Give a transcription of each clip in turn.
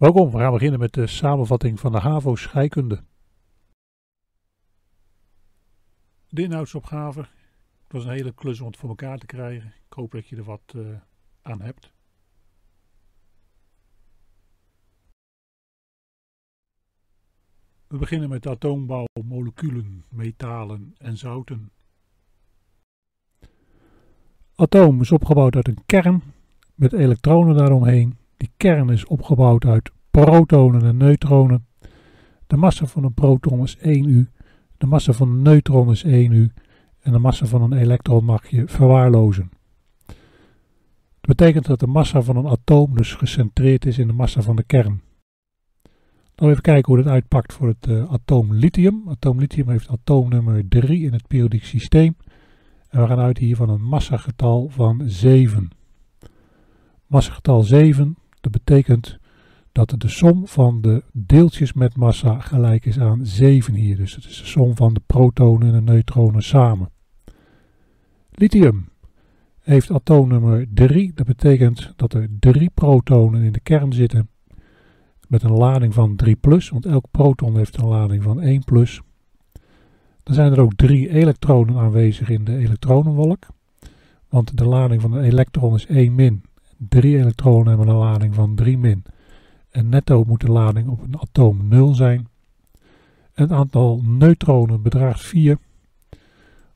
Welkom, we gaan beginnen met de samenvatting van de HAVO scheikunde. De inhoudsopgave. Het was een hele klus om het voor elkaar te krijgen. Ik hoop dat je er wat uh, aan hebt. We beginnen met de atoombouw, moleculen, metalen en zouten. Atoom is opgebouwd uit een kern met elektronen daaromheen die kern is opgebouwd uit protonen en neutronen. De massa van een proton is 1 u, de massa van een neutron is 1 u en de massa van een elektron mag je verwaarlozen. Dat betekent dat de massa van een atoom dus gecentreerd is in de massa van de kern. Dan even kijken hoe dat uitpakt voor het uh, atoom lithium. Atoom lithium heeft atoomnummer 3 in het periodiek systeem. En we gaan uit hier van een massagetal van 7. Massagetal 7 dat betekent dat de som van de deeltjes met massa gelijk is aan 7 hier. Dus het is de som van de protonen en de neutronen samen. Lithium heeft atoomnummer 3. Dat betekent dat er 3 protonen in de kern zitten met een lading van 3+, want elk proton heeft een lading van 1+. Dan zijn er ook 3 elektronen aanwezig in de elektronenwolk, want de lading van een elektron is 1 Drie elektronen hebben een lading van 3 min. En netto moet de lading op een atoom 0 zijn. Het aantal neutronen bedraagt 4.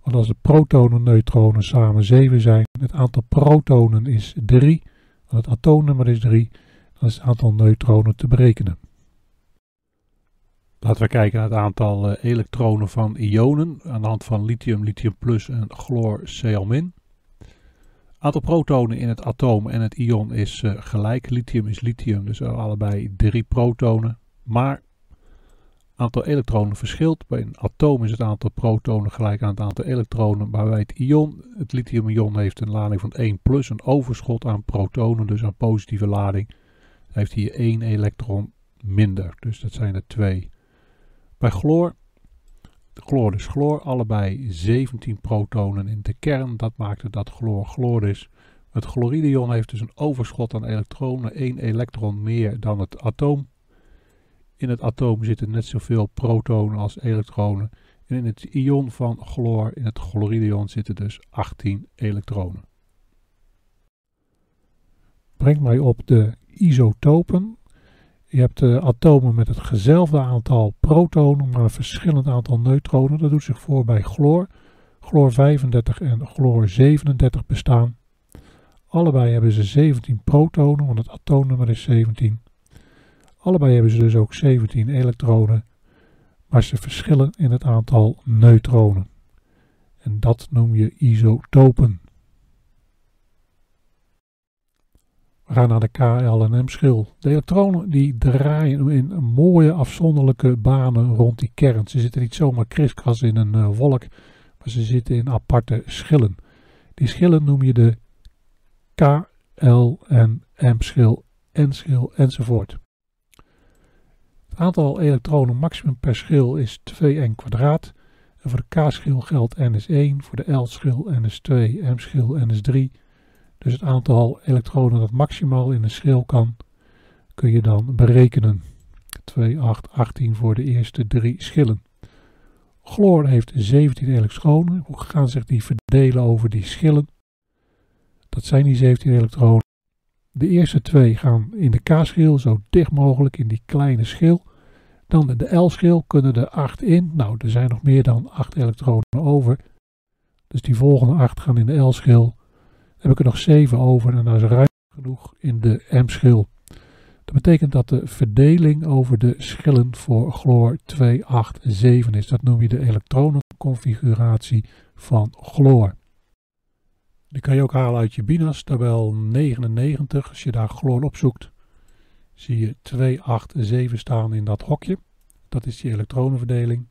Want als de protonen en neutronen samen 7 zijn, het aantal protonen is 3. Want het atoomnummer is 3. Dan is het aantal neutronen te berekenen. Laten we kijken naar het aantal uh, elektronen van ionen aan de hand van lithium, lithium plus en chloor Cl-. Aantal protonen in het atoom en het ion is uh, gelijk. Lithium is lithium, dus allebei drie protonen. Maar aantal elektronen verschilt. Bij een atoom is het aantal protonen gelijk aan het aantal elektronen. Maar bij het ion, het lithium-ion heeft een lading van 1 plus, een overschot aan protonen, dus aan positieve lading. Heeft hier één elektron minder, dus dat zijn er twee. Bij chloor chloor is chloor, allebei 17 protonen in de kern. Dat maakt dat chloor chloor is. Het chloridion heeft dus een overschot aan elektronen, 1 elektron meer dan het atoom. In het atoom zitten net zoveel protonen als elektronen. En in het ion van chloor, in het chloridion, zitten dus 18 elektronen. Brengt mij op de isotopen. Je hebt uh, atomen met hetzelfde aantal protonen, maar een verschillend aantal neutronen. Dat doet zich voor bij chloor. Chloor 35 en chloor 37 bestaan. Allebei hebben ze 17 protonen, want het atoomnummer is 17. Allebei hebben ze dus ook 17 elektronen, maar ze verschillen in het aantal neutronen. En dat noem je isotopen. We gaan naar de KL en M-schil. De elektronen die draaien in mooie afzonderlijke banen rond die kern. Ze zitten niet zomaar kriskras in een uh, wolk, maar ze zitten in aparte schillen. Die schillen noem je de KL en M-schil, N-schil enzovoort. Het aantal elektronen maximum per schil is 2n kwadraat. Voor de K-schil geldt n is 1, voor de L-schil n is 2, M-schil n is 3 dus het aantal elektronen dat maximaal in een schil kan, kun je dan berekenen. 2, 8, 18 voor de eerste drie schillen. Chloor heeft 17 elektronen. Hoe gaan zich die verdelen over die schillen? Dat zijn die 17 elektronen. De eerste twee gaan in de K-schil, zo dicht mogelijk in die kleine schil. Dan in de L-schil kunnen er 8 in. Nou, er zijn nog meer dan 8 elektronen over. Dus die volgende 8 gaan in de L-schil heb ik er nog 7 over en dat is ruim genoeg in de M-schil. Dat betekent dat de verdeling over de schillen voor chloor 2, 8, 7 is. Dat noem je de elektronenconfiguratie van chloor. Die kan je ook halen uit je BINAS, tabel 99. Als je daar chloor opzoekt, zie je 2, 8, 7 staan in dat hokje. Dat is die elektronenverdeling.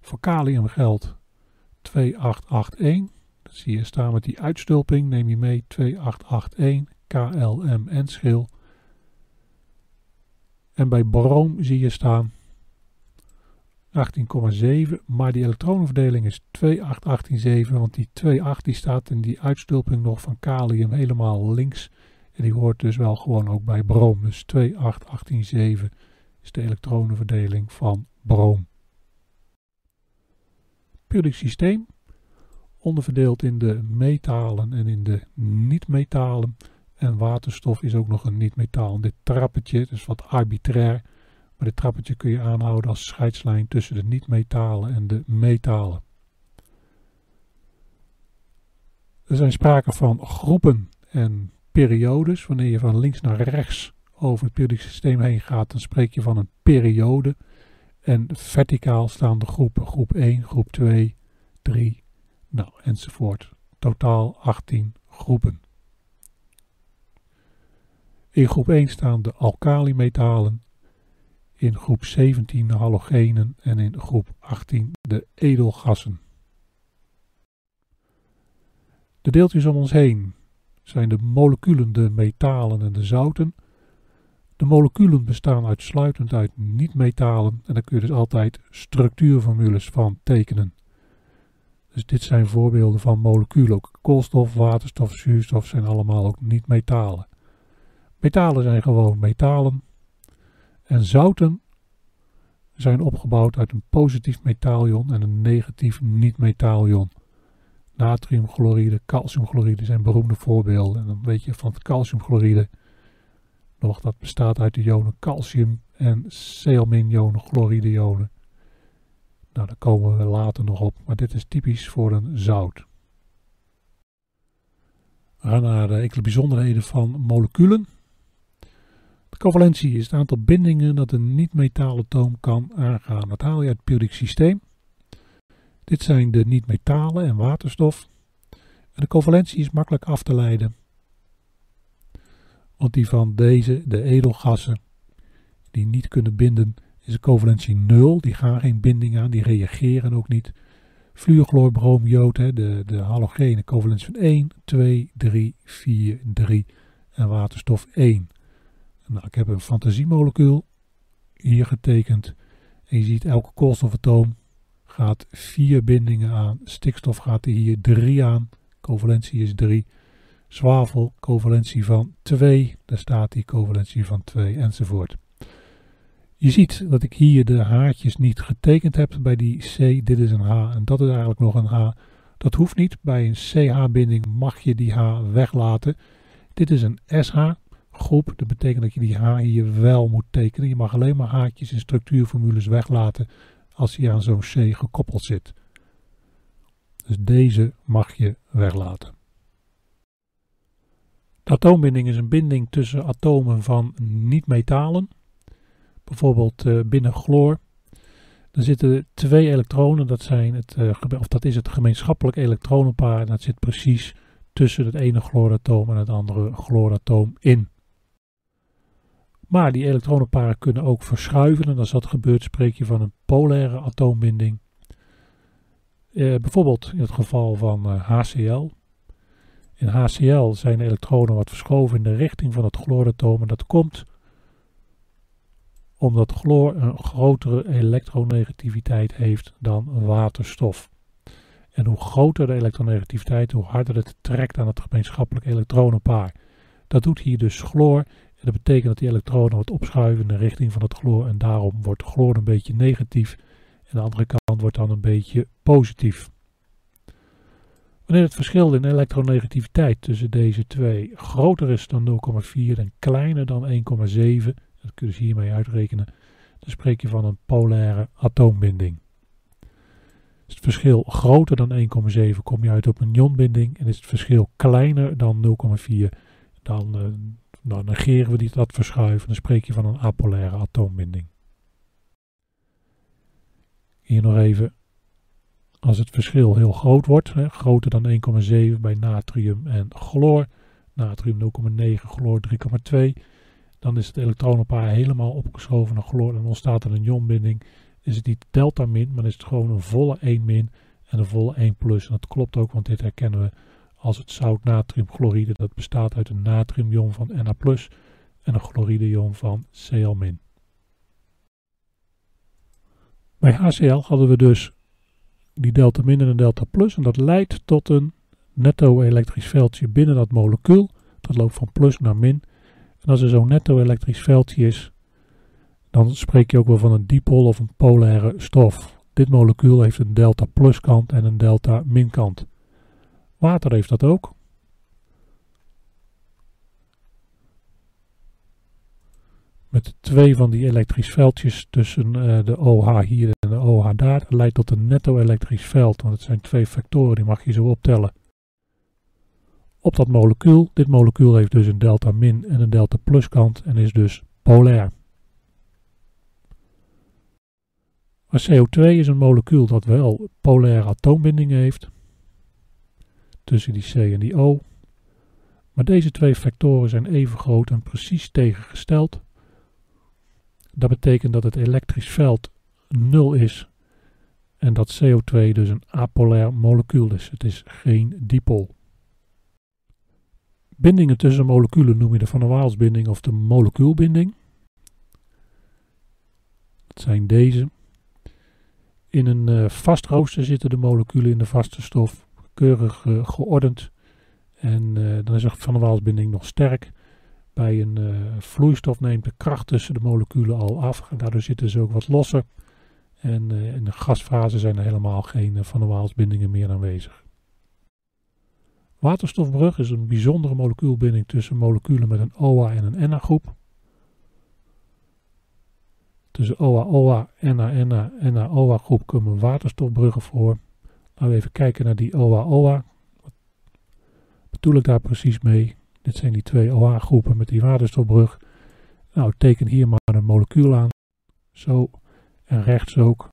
Voor kalium geldt 2, 8, 8, 1 zie je staan met die uitstulping. Neem je mee 2881 KLM schil. En bij brom zie je staan 18,7, maar die elektronenverdeling is 28187, want die 28 die staat in die uitstulping nog van kalium helemaal links En die hoort dus wel gewoon ook bij broom. Dus 2, 8, 18, 7 is de elektronenverdeling van broom. Periodiek systeem, onderverdeeld in de metalen en in de niet-metalen. En waterstof is ook nog een niet-metaal. Dit trappetje, is wat arbitrair, maar dit trappetje kun je aanhouden als scheidslijn tussen de niet-metalen en de metalen. Er zijn sprake van groepen en periodes. Wanneer je van links naar rechts over het periodiek systeem heen gaat, dan spreek je van een periode. En verticaal staan de groepen. Groep 1, groep 2, 3, nou enzovoort. Totaal 18 groepen. In groep 1 staan de alkalimetalen, in groep 17 de halogenen en in groep 18 de edelgassen. De deeltjes om ons heen zijn de moleculen, de metalen en de zouten. De moleculen bestaan uitsluitend uit niet-metalen en daar kun je dus altijd structuurformules van tekenen. Dus dit zijn voorbeelden van moleculen. Koolstof, waterstof, zuurstof zijn allemaal ook niet-metalen. Metalen zijn gewoon metalen. En zouten zijn opgebouwd uit een positief metalion en een negatief niet-metalion. Natriumchloride, calciumchloride zijn beroemde voorbeelden. En dan weet je van het calciumchloride nog, dat bestaat uit de ionen calcium en Cl-ionen, chloride-ionen. Nou, daar komen we later nog op, maar dit is typisch voor een zout. We gaan naar de enkele bijzonderheden van moleculen. De covalentie is het aantal bindingen dat een niet-metaalatoom kan aangaan. Dat haal je uit het periodiek systeem. Dit zijn de niet-metalen en waterstof. En de covalentie is makkelijk af te leiden. Want die van deze, de edelgassen, die niet kunnen binden, is de covalentie 0. Die gaan geen binding aan, die reageren ook niet. Fluorchloor, broom, jood, hè, de, de halogene covalentie van 1, 2, 3, 4, 3 en waterstof 1. Nou, ik heb een fantasiemolecuul hier getekend. En je ziet elke koolstofatoom gaat vier bindingen aan. Stikstof gaat er hier 3 aan. Covalentie is 3. Zwavel, covalentie van 2. Daar staat die covalentie van 2 enzovoort. Je ziet dat ik hier de haartjes niet getekend heb bij die C. Dit is een H en dat is eigenlijk nog een H. Dat hoeft niet. Bij een CH-binding mag je die H weglaten. Dit is een SH groep. Dat betekent dat je die H hier wel moet tekenen. Je mag alleen maar haakjes in structuurformules weglaten als hij aan zo'n C gekoppeld zit. Dus deze mag je weglaten. De atoombinding is een binding tussen atomen van niet-metalen. Bijvoorbeeld uh, binnen chloor. Er zitten twee elektronen, dat, zijn het, uh, of dat is het gemeenschappelijk elektronenpaar. En dat zit precies tussen het ene chlooratoom en het andere chlooratoom in. Maar die elektronenparen kunnen ook verschuiven. En als dat gebeurt spreek je van een polaire atoombinding. Eh, bijvoorbeeld in het geval van eh, HCl. In HCl zijn de elektronen wat verschoven in de richting van het chlooratoom. En dat komt omdat chloor een grotere elektronegativiteit heeft dan waterstof. En hoe groter de elektronegativiteit, hoe harder het trekt aan het gemeenschappelijk elektronenpaar. Dat doet hier dus chloor dat betekent dat die elektronen wat opschuiven in de richting van het chloor en daarom wordt chloor een beetje negatief en de andere kant wordt dan een beetje positief. Wanneer het verschil in elektronegativiteit tussen deze twee groter is dan 0,4 en kleiner dan 1,7, dat kun je hiermee uitrekenen, dan spreek je van een polaire atoombinding. Is het verschil groter dan 1,7 kom je uit op een ionbinding en is het verschil kleiner dan 0,4 dan uh, dan negeren we die, dat verschuiven. Dan spreek je van een apolaire atoombinding. Hier nog even. Als het verschil heel groot wordt, hè, groter dan 1,7 bij natrium en chloor, natrium 0,9, chloor 3,2, dan is het elektronenpaar helemaal opgeschoven naar chloor en ontstaat er een ionbinding. Is het niet delta min, maar is het gewoon een volle 1 min en een volle 1 plus. En dat klopt ook, want dit herkennen we als het zout natriumchloride. Dat bestaat uit een natriumion van Na+, en een chloride-ion van Cl-. Bij HCl hadden we dus die delta min en een delta plus en dat leidt tot een netto elektrisch veldje binnen dat molecuul. Dat loopt van plus naar min. Als er zo'n netto elektrisch veldje is, dan spreek je ook wel van een dipool of een polaire stof. Dit molecuul heeft een delta pluskant en een delta minkant. Water heeft dat ook. Met twee van die elektrisch veldjes tussen uh, de OH hier en de OH daar, leidt tot een netto elektrisch veld, want het zijn twee factoren, die mag je zo optellen. Op dat molecuul, dit molecuul heeft dus een delta min en een delta pluskant en is dus polair. Maar CO2 is een molecuul dat wel polaire atoombindingen heeft. Tussen die C en die O. Maar deze twee factoren zijn even groot en precies tegengesteld. Dat betekent dat het elektrisch veld 0 is. En dat CO2 dus een apolair molecuul is. Het is geen dipool. Bindingen tussen moleculen noem je de van der Waalsbinding of de molecuulbinding. Dat zijn deze. In een uh, vast rooster zitten de moleculen in de vaste stof keurig uh, geordend. En uh, dan is er van de Waalsbinding nog sterk. Bij een vloeistof neemt de kracht tussen de moleculen al af. En daardoor zitten ze ook wat losser. En in de gasfase zijn er helemaal geen van de Waalsbindingen meer aanwezig. Waterstofbrug is een bijzondere molecuulbinding tussen moleculen met een OA en een NA-groep. Tussen OA-OA, NA-NA NA-OA-groep komen waterstofbruggen voor. Laten we even kijken naar die OA-OA. Wat bedoel ik daar precies mee? Dit zijn die twee OA-groepen met die waterstofbrug. Nou, teken hier maar een molecuul aan. Zo en rechts ook.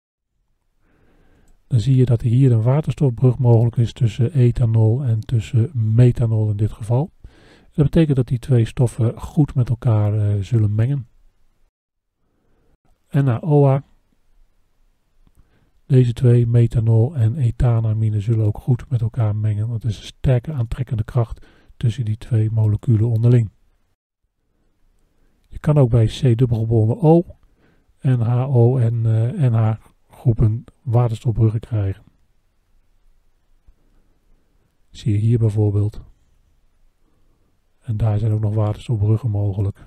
Dan zie je dat hier een waterstofbrug mogelijk is tussen ethanol en tussen methanol in dit geval. Dat betekent dat die twee stoffen goed met elkaar uh, zullen mengen. NaOA. Deze twee, methanol en ethanamine, zullen ook goed met elkaar mengen, er is een sterke aantrekkende kracht tussen die twee moleculen onderling. Je kan ook bij C-dubbelgebonden O en HO en uh, NH groepen waterstofbruggen krijgen. Zie je hier bijvoorbeeld. En daar zijn ook nog waterstofbruggen mogelijk.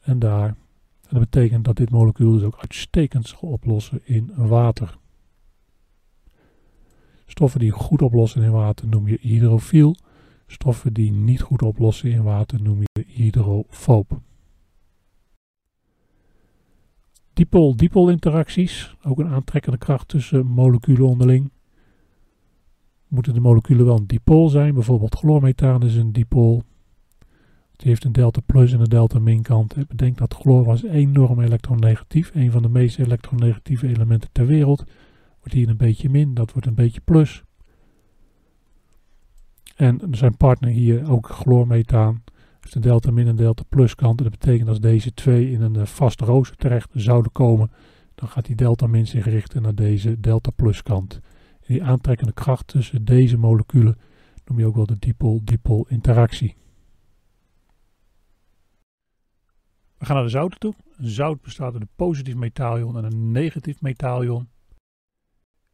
En daar en dat betekent dat dit molecuul dus ook uitstekend zal oplossen in water. Stoffen die goed oplossen in water noem je hydrofiel. Stoffen die niet goed oplossen in water noem je hydrofoob. Dipool-dipool interacties, ook een aantrekkende kracht tussen moleculen onderling. Moeten de moleculen wel een dipool zijn, bijvoorbeeld chloormethaan is een dipool. Die heeft een delta plus en een delta min kant. Bedenk dat chloor was enorm elektronegatief. Een van de meest elektronegatieve elementen ter wereld. Wordt hier een beetje min, dat wordt een beetje plus. En zijn partner hier ook chloormethaan. Heeft een delta min en delta plus kant. En dat betekent als deze twee in een eh, vaste rooster terecht zouden komen. Dan gaat die delta min zich richten naar deze delta plus kant. Die aantrekkende kracht tussen deze moleculen noem je ook wel de dipol-dipol interactie. We gaan naar de zouten toe. Zout bestaat uit een positief metaalion en een negatief metaalion.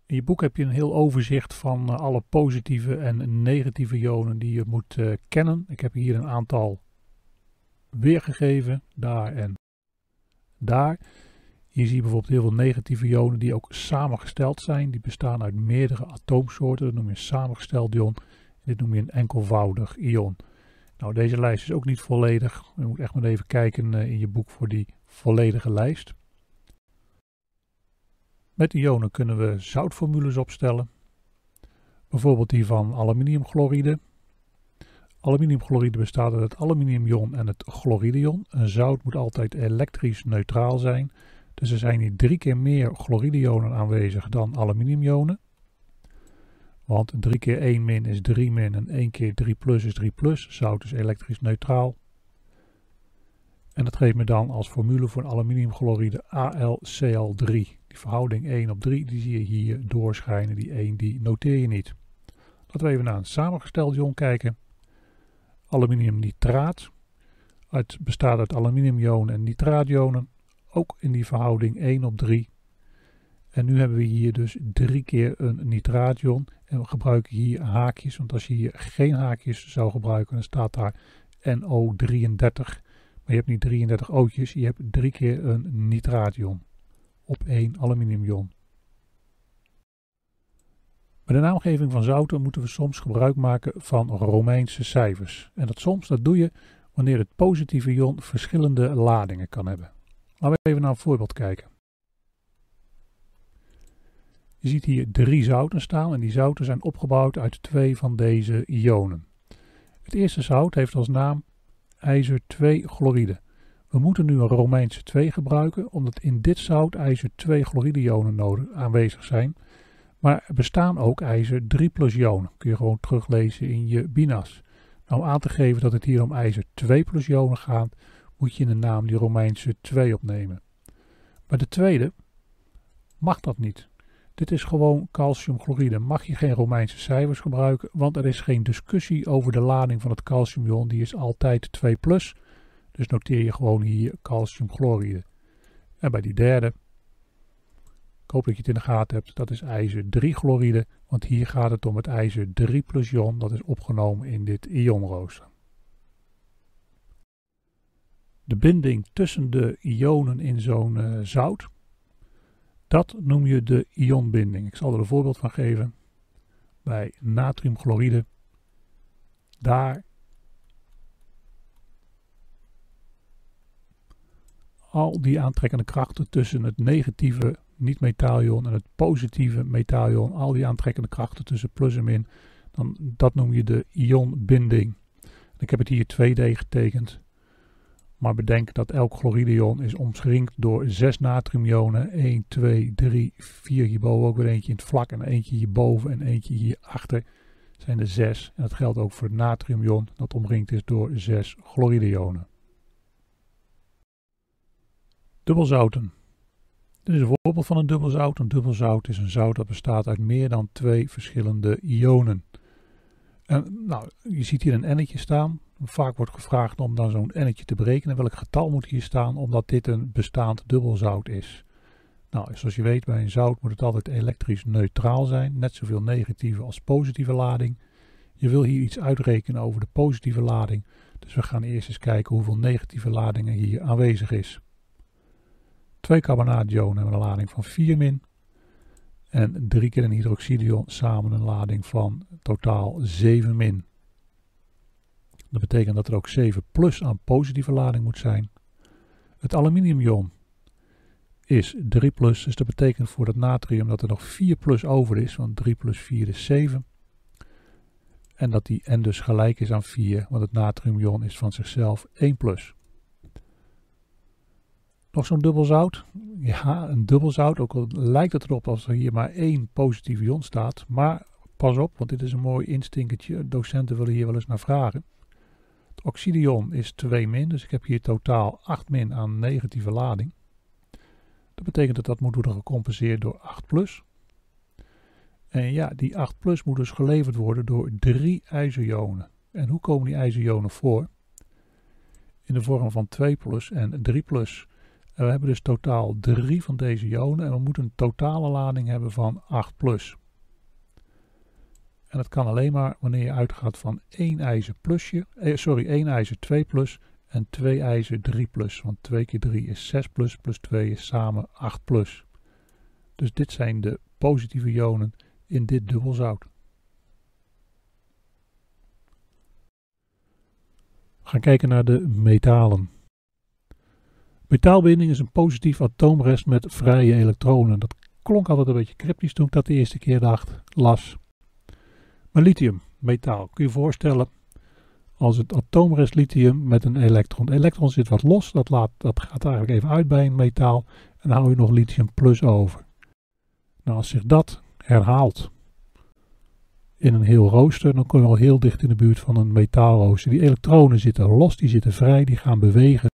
In je boek heb je een heel overzicht van uh, alle positieve en negatieve ionen die je moet uh, kennen. Ik heb hier een aantal weergegeven, daar en daar. Hier zie je bijvoorbeeld heel veel negatieve ionen die ook samengesteld zijn. Die bestaan uit meerdere atoomsoorten. Dat noem je een samengesteld ion. Dit noem je een enkelvoudig ion. Nou, deze lijst is ook niet volledig. Je moet echt maar even kijken uh, in je boek voor die volledige lijst. Met ionen kunnen we zoutformules opstellen. Bijvoorbeeld die van aluminiumchloride. Aluminiumchloride bestaat uit het aluminiumion en het chlorideon. Een zout moet altijd elektrisch neutraal zijn. Dus er zijn hier drie keer meer chlorideonen aanwezig dan aluminiumionen. Want 3 keer 1 min is 3 min en 1 keer 3 plus is 3 plus. Zout is elektrisch neutraal. En dat geeft me dan als formule voor aluminiumchloride AlCl3. Verhouding 1 op 3, die zie je hier doorschijnen. Die 1, die noteer je niet. Laten we even naar een samengesteld ion kijken. Aluminiumnitraat. Het bestaat uit aluminiumionen en nitraationen. Ook in die verhouding 1 op 3. En nu hebben we hier dus drie keer een nitraation. En we gebruiken hier haakjes, want als je hier geen haakjes zou gebruiken, dan staat daar NO33. Maar je hebt niet 33 ootjes, je hebt drie keer een nitraation op één aluminiumion. Bij de naamgeving van zouten moeten we soms gebruik maken van Romeinse cijfers. En dat soms, dat doe je wanneer het positieve ion verschillende ladingen kan hebben. Laten we even naar een voorbeeld kijken. Je ziet hier drie zouten staan en die zouten zijn opgebouwd uit twee van deze ionen. Het eerste zout heeft als naam ijzer 2 chloride. We moeten nu een Romeinse 2 gebruiken omdat in dit zout ijzer 2 chloride ionen aanwezig zijn. Maar er bestaan ook ijzer 3 plus ionen. Kun je gewoon teruglezen in je binas. Nou, om aan te geven dat het hier om ijzer 2 plus ionen gaat, moet je in de naam die Romeinse 2 opnemen. Bij de tweede mag dat niet. Dit is gewoon calciumchloride. Mag je geen Romeinse cijfers gebruiken, want er is geen discussie over de lading van het calciumion. Die is altijd 2 plus. Dus noteer je gewoon hier calciumchloride. En bij die derde, ik hoop dat je het in de gaten hebt, dat is ijzer 3 chloride. Want hier gaat het om het ijzer 3 plus ion, dat is opgenomen in dit ionrooster. De binding tussen de ionen in zo'n uh, zout dat noem je de ionbinding. Ik zal er een voorbeeld van geven. Bij natriumchloride, daar al die aantrekkende krachten tussen het negatieve niet-metaalion en het positieve metaalion, al die aantrekkende krachten tussen plus en min, dan, dat noem je de ionbinding. Ik heb het hier 2D getekend. Maar bedenk dat elk chlorideon is omschringd door zes natriumionen. 1, 2, 3, 4 hierboven. Ook weer eentje in het vlak en eentje hierboven en eentje hierachter. zijn er zes. En dat geldt ook voor het natriumion dat omringd is door zes chlorideonen. Dubbelzouten. Dit is een voorbeeld van een dubbelzout. Een dubbelzout is een zout dat bestaat uit meer dan twee verschillende ionen. En, nou, je ziet hier een n'tje staan. Vaak wordt gevraagd om dan zo'n n'tje te berekenen. Welk getal moet hier staan omdat dit een bestaand dubbelzout is. Nou, zoals je weet bij een zout moet het altijd elektrisch neutraal zijn. Net zoveel negatieve als positieve lading. Je wil hier iets uitrekenen over de positieve lading. Dus we gaan eerst eens kijken hoeveel negatieve ladingen hier aanwezig is. Twee carbonaation hebben een lading van 4 min. En drie keer een hydroxidion samen een lading van totaal 7 min. Dat betekent dat er ook 7 plus aan positieve lading moet zijn. Het aluminiumion is 3 plus, dus dat betekent voor het natrium dat er nog 4 plus over is, want 3 plus 4 is 7. En dat die N dus gelijk is aan 4, want het natriumion is van zichzelf 1 plus. Nog zo'n dubbelzout? Ja, een dubbelzout, ook al lijkt het erop als er hier maar één positief ion staat. Maar pas op, want dit is een mooi instinkertje. Docenten willen hier wel eens naar vragen. Het oxidion is 2 min, dus ik heb hier totaal 8 min aan negatieve lading. Dat betekent dat dat moet worden gecompenseerd door 8 plus. En ja, die 8 plus moet dus geleverd worden door drie ijzerionen. En hoe komen die ijzerionen voor? In de vorm van 2 plus en 3 plus. En we hebben dus totaal 3 van deze ionen en we moeten een totale lading hebben van 8 plus. En dat kan alleen maar wanneer je uitgaat van 1 ijzer plusje, eh, sorry, 1 ijzer 2 plus en 2 ijzer 3 plus. Want 2 keer 3 is 6 plus, plus 2 is samen 8 plus. Dus dit zijn de positieve ionen in dit dubbelzout. We gaan kijken naar de metalen. Metaalbinding is een positief atoomrest met vrije elektronen. Dat klonk altijd een beetje cryptisch toen ik dat de eerste keer dacht, las. Maar lithium, metaal, kun je je voorstellen als het atoomrest lithium met een elektron. De elektron zit wat los, dat, laat, dat gaat eigenlijk even uit bij een metaal en dan hou je nog lithium plus over. Nou, als zich dat herhaalt in een heel rooster, dan kom je al heel dicht in de buurt van een metaalrooster. Die elektronen zitten los, die zitten vrij, die gaan bewegen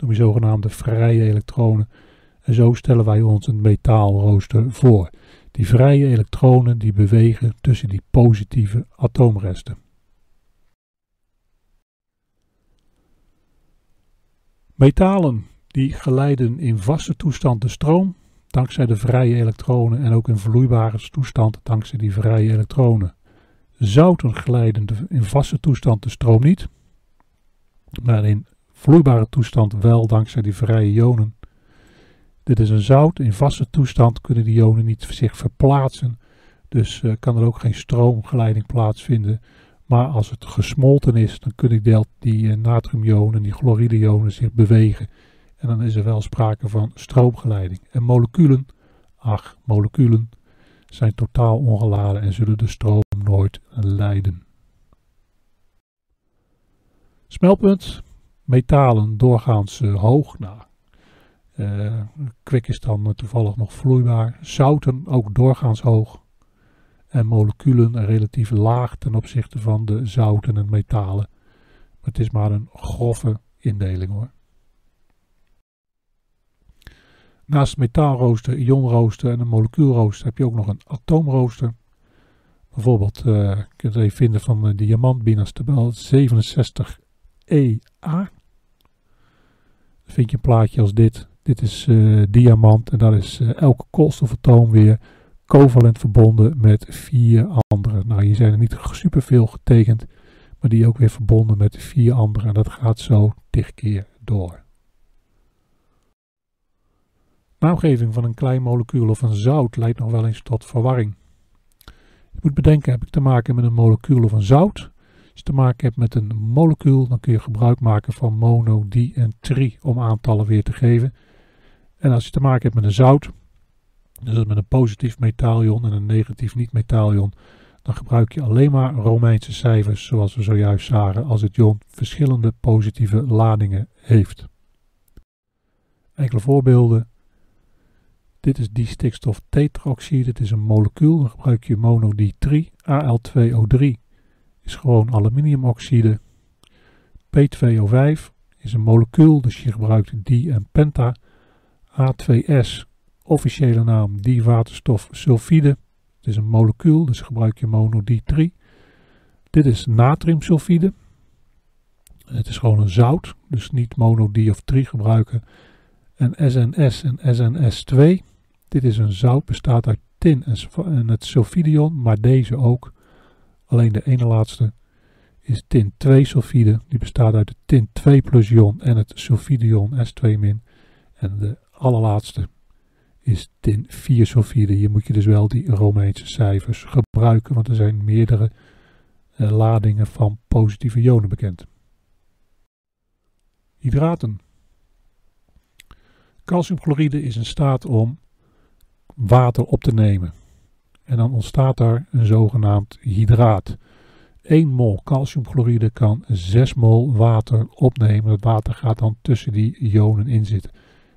noem je zogenaamde vrije elektronen. En zo stellen wij ons een metaalrooster voor. Die vrije elektronen die bewegen tussen die positieve atoomresten. Metalen die geleiden in vaste toestand de stroom. dankzij de vrije elektronen en ook in vloeibare toestand dankzij die vrije elektronen. Zouten glijden in vaste toestand de stroom niet, maar in vloeibare toestand wel dankzij die vrije ionen. Dit is een zout, in vaste toestand kunnen die ionen niet zich verplaatsen, dus uh, kan er ook geen stroomgeleiding plaatsvinden. Maar als het gesmolten is, dan kunnen die, die uh, natriumionen, die chloride-ionen zich bewegen. En dan is er wel sprake van stroomgeleiding. En moleculen, ach, moleculen zijn totaal ongeladen en zullen de stroom nooit leiden. Smelpunt, metalen doorgaans uh, hoog. Nou, uh, kwik is dan toevallig nog vloeibaar. Zouten ook doorgaans hoog. En moleculen relatief laag ten opzichte van de zouten en metalen. Maar het is maar een grove indeling hoor. Naast metaalrooster, ionrooster en een molecuulrooster heb je ook nog een atoomrooster. Bijvoorbeeld, uh, je kunt het even vinden van de diamantbinastabel 67EA. Vind je een plaatje als dit. Dit is uh, diamant en daar is uh, elke koolstofatoom weer covalent verbonden met vier andere. Nou, hier zijn er niet superveel getekend, maar die ook weer verbonden met vier andere. En dat gaat zo tig keer door. Naamgeving van een klein molecuul of een zout leidt nog wel eens tot verwarring. Je moet bedenken, heb ik te maken met een molecuul of een zout? Je te maken hebt met een molecuul, dan kun je gebruik maken van mono, di en tri om aantallen weer te geven. En als je te maken hebt met een zout, dus met een positief metaalion en een negatief niet-metaalion, dan gebruik je alleen maar Romeinse cijfers, zoals we zojuist zagen, als het ion verschillende positieve ladingen heeft. Enkele voorbeelden. Dit is distikstof tetraoxide, dit is een molecuul, dan gebruik je monodi-3. Al2O3 is gewoon aluminiumoxide. P2O5 is een molecuul, dus je gebruikt di en penta. A2S, officiële naam diwaterstofsulfide. Het is een molecuul, dus gebruik je monodi-3. Dit is natriumsulfide. Het is gewoon een zout, dus niet monodi of 3 gebruiken. En SNS en SNS2 dit is een zout, bestaat uit tin en het sulfidion, maar deze ook. Alleen de ene laatste is tin 2 sulfide, die bestaat uit het tin 2 plus ion en het sulfidion S2 min. En de allerlaatste is tin 4 sulfide. Hier moet je dus wel die Romeinse cijfers gebruiken, want er zijn meerdere uh, ladingen van positieve ionen bekend. Hydraten. Calciumchloride is in staat om water op te nemen. En dan ontstaat daar een zogenaamd hydraat. 1 mol calciumchloride kan 6 mol water opnemen. Het water gaat dan tussen die ionen in zitten.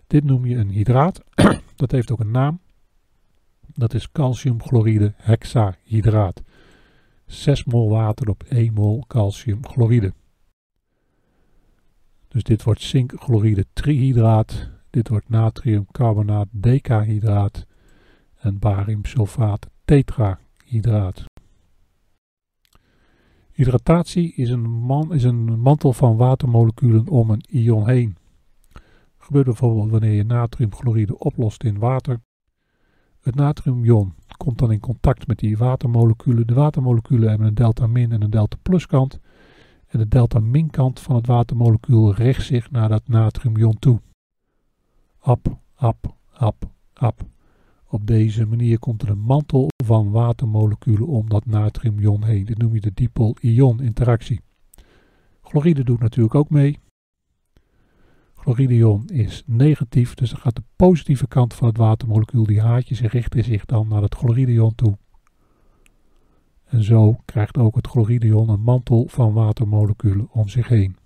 Dit noem je een hydraat. Dat heeft ook een naam. Dat is calciumchloride hexahydraat. 6 mol water op 1 mol calciumchloride. Dus dit wordt zinkchloride trihydraat. Dit wordt natriumcarbonaat decahydraat en bariumsulfaat tetrahydraat. Hydratatie is een, man, is een mantel van watermoleculen om een ion heen. gebeurt bijvoorbeeld wanneer je natriumchloride oplost in water. Het natriumion komt dan in contact met die watermoleculen. De watermoleculen hebben een delta min en een delta plus kant. En de delta min kant van het watermolecuul richt zich naar dat natriumion toe. Ap, ap, ap, ap. Op deze manier komt er een mantel van watermoleculen om dat natriumion heen. Dit noem je de dipol-ion-interactie. Chloride doet natuurlijk ook mee. Chloride-ion is negatief, dus dan gaat de positieve kant van het watermolecuul, die haartjes, richten zich dan naar het chloride-ion toe. En zo krijgt ook het chloride-ion een mantel van watermoleculen om zich heen.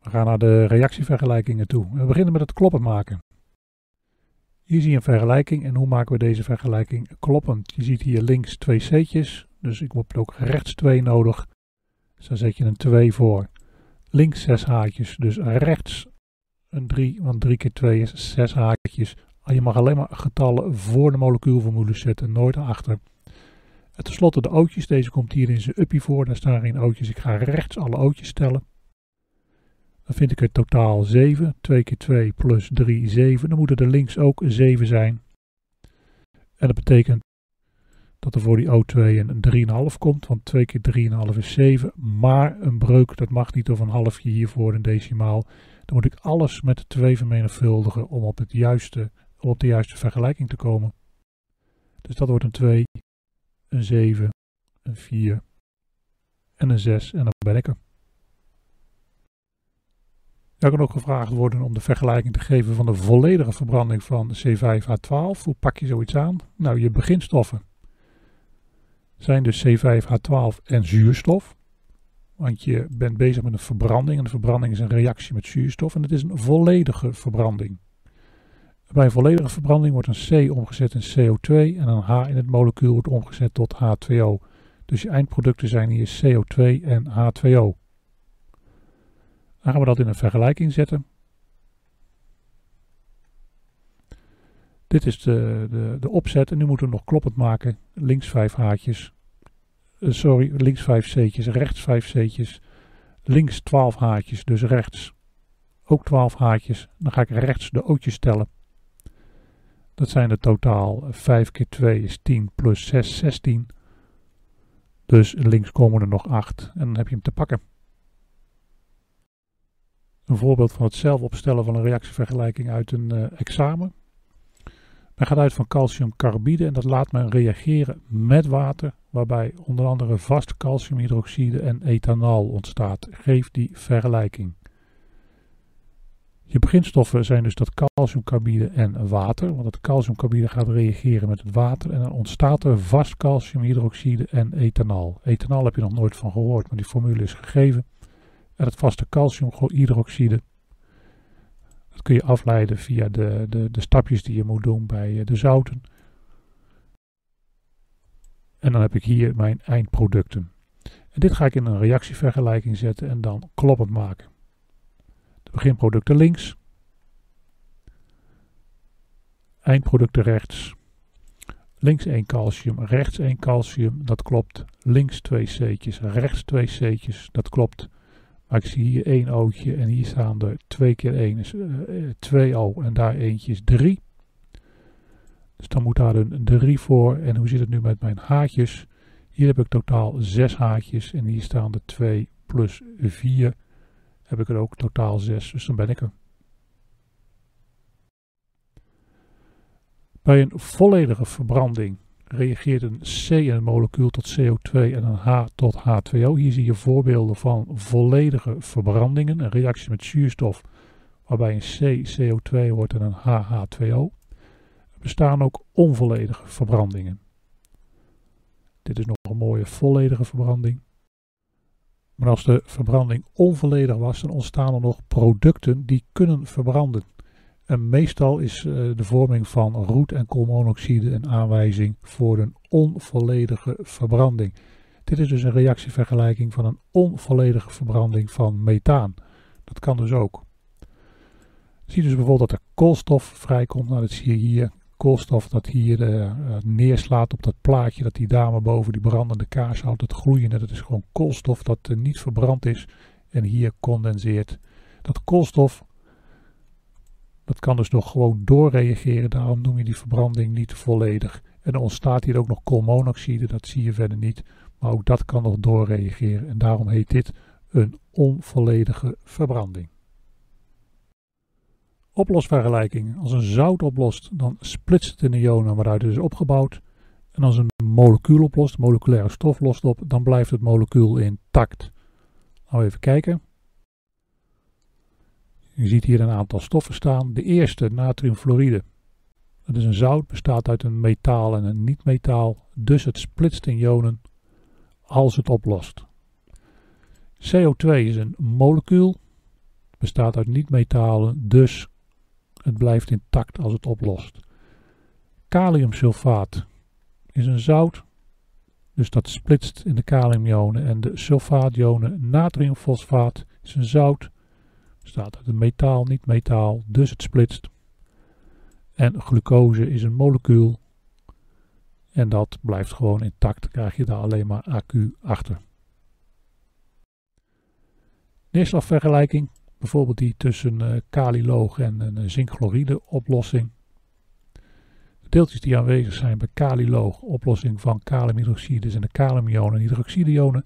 We gaan naar de reactievergelijkingen toe. We beginnen met het kloppen maken. Hier zie je een vergelijking en hoe maken we deze vergelijking kloppend. Je ziet hier links twee C'tjes, dus ik heb ook rechts 2 nodig. Dus dan zet je een 2 voor. Links 6 haakjes, dus rechts een 3, want 3 keer 2 is 6 haakjes. Ah, je mag alleen maar getallen voor de molecuulformules zetten, nooit achter. En tenslotte de ootjes, deze komt hier in zijn uppie voor, daar staan geen ootjes. Ik ga rechts alle ootjes stellen. Dan vind ik er totaal 7. 2 keer 2 plus 3, 7. Dan moeten er links ook 7 zijn. En dat betekent dat er voor die O2 een 3,5 komt, want 2 keer 3,5 is 7. Maar een breuk, dat mag niet of een halfje hiervoor een decimaal. Dan moet ik alles met 2 vermenigvuldigen om op, het juiste, om op de juiste vergelijking te komen. Dus dat wordt een 2, een 7, een 4 en een 6 en dan ben ik er. Er kan ook gevraagd worden om de vergelijking te geven van de volledige verbranding van C5H12. Hoe pak je zoiets aan? Nou, je beginstoffen zijn dus C5H12 en zuurstof. Want je bent bezig met een verbranding en de verbranding is een reactie met zuurstof en het is een volledige verbranding. Bij een volledige verbranding wordt een C omgezet in CO2 en een H in het molecuul wordt omgezet tot H2O. Dus je eindproducten zijn hier CO2 en H2O. Dan gaan we dat in een vergelijking zetten. Dit is de, de, de opzet en nu moeten we nog kloppend maken. Links 5 haartjes. Uh, sorry, links 5 C'tjes, rechts 5 C'tjes. Links 12 haartjes, dus rechts ook 12 haartjes. Dan ga ik rechts de ootjes tellen. Dat zijn er totaal 5 keer 2 is 10 plus 6, 16. Dus links komen er nog 8 en dan heb je hem te pakken. Een voorbeeld van het zelf opstellen van een reactievergelijking uit een uh, examen. Men gaat uit van calciumcarbide en dat laat men reageren met water, waarbij onder andere vast calciumhydroxide en ethanol ontstaat. Geef die vergelijking. Je beginstoffen zijn dus dat calciumcarbide en water, want het calciumcarbide gaat reageren met het water en dan ontstaat er vast calciumhydroxide en ethanol. Ethanol heb je nog nooit van gehoord, maar die formule is gegeven. En het vaste calciumhydroxide, dat kun je afleiden via de, de, de stapjes die je moet doen bij de zouten. En dan heb ik hier mijn eindproducten. En dit ga ik in een reactievergelijking zetten en dan kloppend maken. De beginproducten links. Eindproducten rechts. Links 1 calcium, rechts 1 calcium, dat klopt. Links 2 C'tjes, rechts 2 C'tjes, dat klopt. Maar ik zie hier 1 O'tje en hier staan er 2 keer 1 is uh, 2 O en daar eentje is 3. Dus dan moet daar een 3 voor. En hoe zit het nu met mijn haartjes? Hier heb ik totaal 6 haartjes en hier staan er 2 plus 4 heb ik er ook totaal 6, dus dan ben ik er. Bij een volledige verbranding reageert een C in een molecuul tot CO2 en een H tot H2O. Hier zie je voorbeelden van volledige verbrandingen, een reactie met zuurstof waarbij een C CO2 wordt en een H H2O. Er bestaan ook onvolledige verbrandingen. Dit is nog een mooie volledige verbranding. Maar als de verbranding onvolledig was, dan ontstaan er nog producten die kunnen verbranden. En meestal is uh, de vorming van roet- en koolmonoxide een aanwijzing voor een onvolledige verbranding. Dit is dus een reactievergelijking van een onvolledige verbranding van methaan. Dat kan dus ook. Zie dus bijvoorbeeld dat er koolstof vrijkomt. Nou, dat zie je hier koolstof dat hier uh, neerslaat op dat plaatje, dat die dame boven die brandende kaars houdt, het gloeiende, dat is gewoon koolstof dat niet verbrand is en hier condenseert. Dat koolstof, dat kan dus nog gewoon doorreageren, daarom noem je die verbranding niet volledig. En er ontstaat hier ook nog koolmonoxide, dat zie je verder niet, maar ook dat kan nog doorreageren en daarom heet dit een onvolledige verbranding. Oplosvergelijking. Als een zout oplost, dan splitst het in de ionen waaruit het is opgebouwd. En als een molecuul oplost, moleculaire stof lost op, dan blijft het molecuul intact. Nou even kijken. Je ziet hier een aantal stoffen staan. De eerste, natriumfluoride. Dat is een zout, bestaat uit een metaal en een niet-metaal. Dus het splitst in ionen als het oplost. CO2 is een molecuul, bestaat uit niet-metalen, dus het blijft intact als het oplost. Kaliumsulfaat is een zout, dus dat splitst in de kaliumionen. En de sulfaationen, natriumfosfaat is een zout, bestaat uit een metaal, niet metaal, dus het splitst. En glucose is een molecuul en dat blijft gewoon intact, krijg je daar alleen maar AQ achter. Neerslagvergelijking bijvoorbeeld die tussen uh, kaliloog en een zinkchloride oplossing. deeltjes die aanwezig zijn bij kaliloog, oplossing van kaliumhydroxide zijn de kaliumionen en hydroxideionen.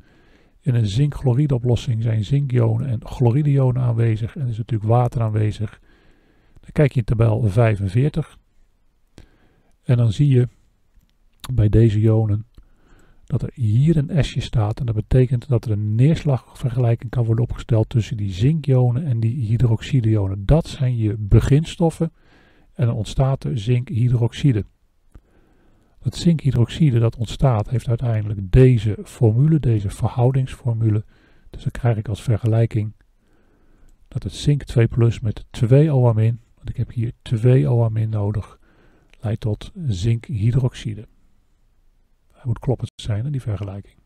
In een zinkchloride oplossing zijn zinkionen en chlorideionen aanwezig en is natuurlijk water aanwezig. Dan kijk je in tabel 45 en dan zie je bij deze ionen dat er hier een S'je staat. En dat betekent dat er een neerslagvergelijking kan worden opgesteld tussen die zinkionen en die hydroxideionen. Dat zijn je beginstoffen en dan ontstaat er zinkhydroxide. Dat zinkhydroxide dat ontstaat heeft uiteindelijk deze formule, deze verhoudingsformule. Dus dan krijg ik als vergelijking dat het zink 2 plus met 2 OAmin, want ik heb hier 2 OAmin nodig, leidt tot zinkhydroxide. Dat moet kloppend zijn, die vergelijking.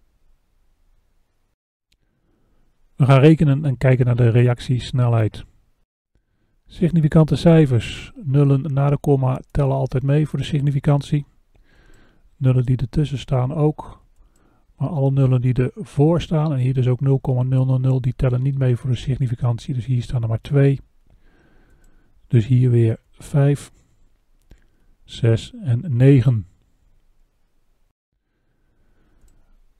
We gaan rekenen en kijken naar de reactiesnelheid. Significante cijfers. Nullen na de komma tellen altijd mee voor de significantie. Nullen die ertussen staan ook. Maar alle nullen die ervoor staan, en hier dus ook 0,000, die tellen niet mee voor de significantie. Dus hier staan er maar 2. Dus hier weer 5, 6 en 9.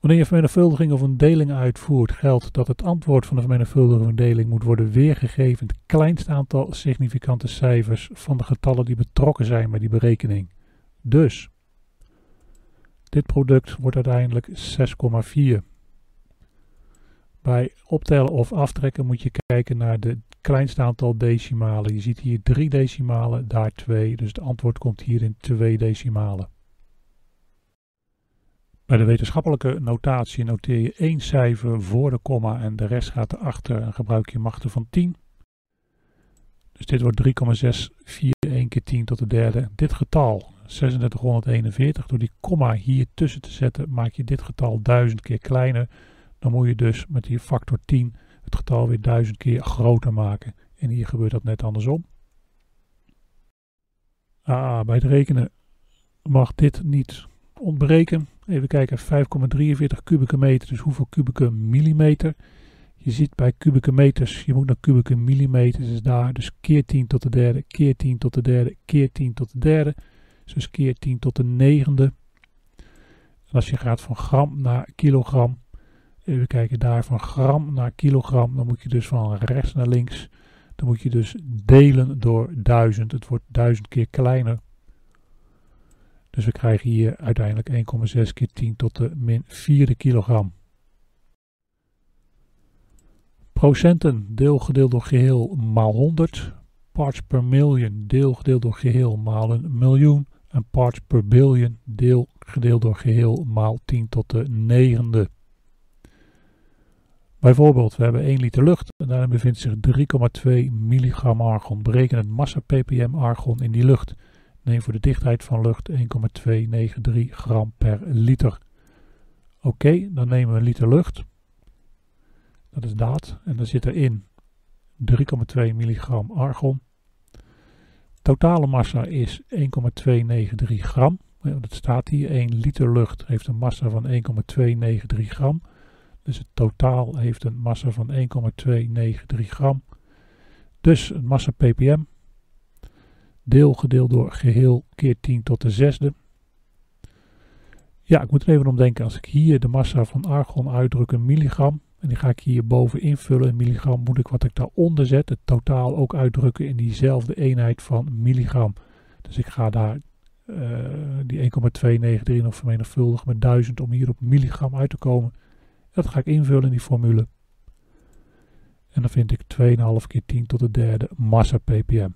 Wanneer je vermenigvuldiging of een deling uitvoert, geldt dat het antwoord van de vermenigvuldiging of deling moet worden weergegeven in het kleinste aantal significante cijfers van de getallen die betrokken zijn bij die berekening. Dus, dit product wordt uiteindelijk 6,4. Bij optellen of aftrekken moet je kijken naar het kleinste aantal decimalen. Je ziet hier 3 decimalen, daar 2, dus het antwoord komt hier in 2 decimalen. Bij de wetenschappelijke notatie noteer je één cijfer voor de komma en de rest gaat erachter en gebruik je machten van 10. Dus dit wordt 3,641 keer 10 tot de derde. Dit getal, 3641, door die komma hier tussen te zetten, maak je dit getal 1000 keer kleiner. Dan moet je dus met die factor 10 het getal weer 1000 keer groter maken. En hier gebeurt dat net andersom. Ah, bij het rekenen mag dit niet ontbreken. Even kijken, 5,43 kubieke meter, dus hoeveel kubieke millimeter? Je ziet bij kubieke meters, je moet naar kubieke millimeters, is daar. Dus keer 10 tot de derde, keer 10 tot de derde, keer 10 tot de derde. Dus keer 10 tot de negende. En als je gaat van gram naar kilogram, even kijken daar, van gram naar kilogram, dan moet je dus van rechts naar links, dan moet je dus delen door 1000. Het wordt 1000 keer kleiner. Dus we krijgen hier uiteindelijk 1,6 keer 10 tot de min vierde kilogram. Procenten deel gedeeld door geheel maal 100. Parts per million deel gedeeld door geheel maal een miljoen. En parts per billion deel gedeeld door geheel maal 10 tot de negende. Bijvoorbeeld, we hebben 1 liter lucht en daarin bevindt zich 3,2 milligram argon. Bereken het massa ppm argon in die lucht. Neem voor de dichtheid van lucht 1,293 gram per liter. Oké, dan nemen we een liter lucht. Dat is dat. En dan zit erin 3,2 milligram argon. Totale massa is 1,293 gram. Dat staat hier. 1 liter lucht heeft een massa van 1,293 gram. Dus het totaal heeft een massa van 1,293 gram. Dus een massa ppm Deel gedeeld door geheel keer 10 tot de zesde. Ja, ik moet er even om denken. Als ik hier de massa van argon uitdruk in milligram. En die ga ik hier boven invullen in milligram. Moet ik wat ik daaronder zet, het totaal ook uitdrukken in diezelfde eenheid van milligram. Dus ik ga daar uh, die 1,293 nog vermenigvuldigen met 1000 om hier op milligram uit te komen. Dat ga ik invullen in die formule. En dan vind ik 2,5 keer 10 tot de derde massa ppm.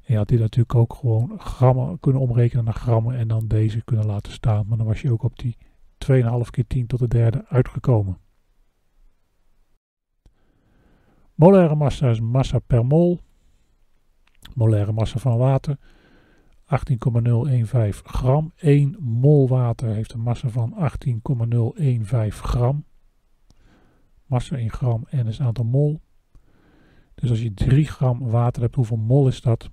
En je had dit natuurlijk ook gewoon grammen kunnen omrekenen naar grammen en dan deze kunnen laten staan. Maar dan was je ook op die 2,5 keer 10 tot de derde uitgekomen. Molaire massa is massa per mol. Molaire massa van water 18,015 gram. 1 mol water heeft een massa van 18,015 gram. Massa in gram en is aantal mol. Dus als je 3 gram water hebt, hoeveel mol is dat?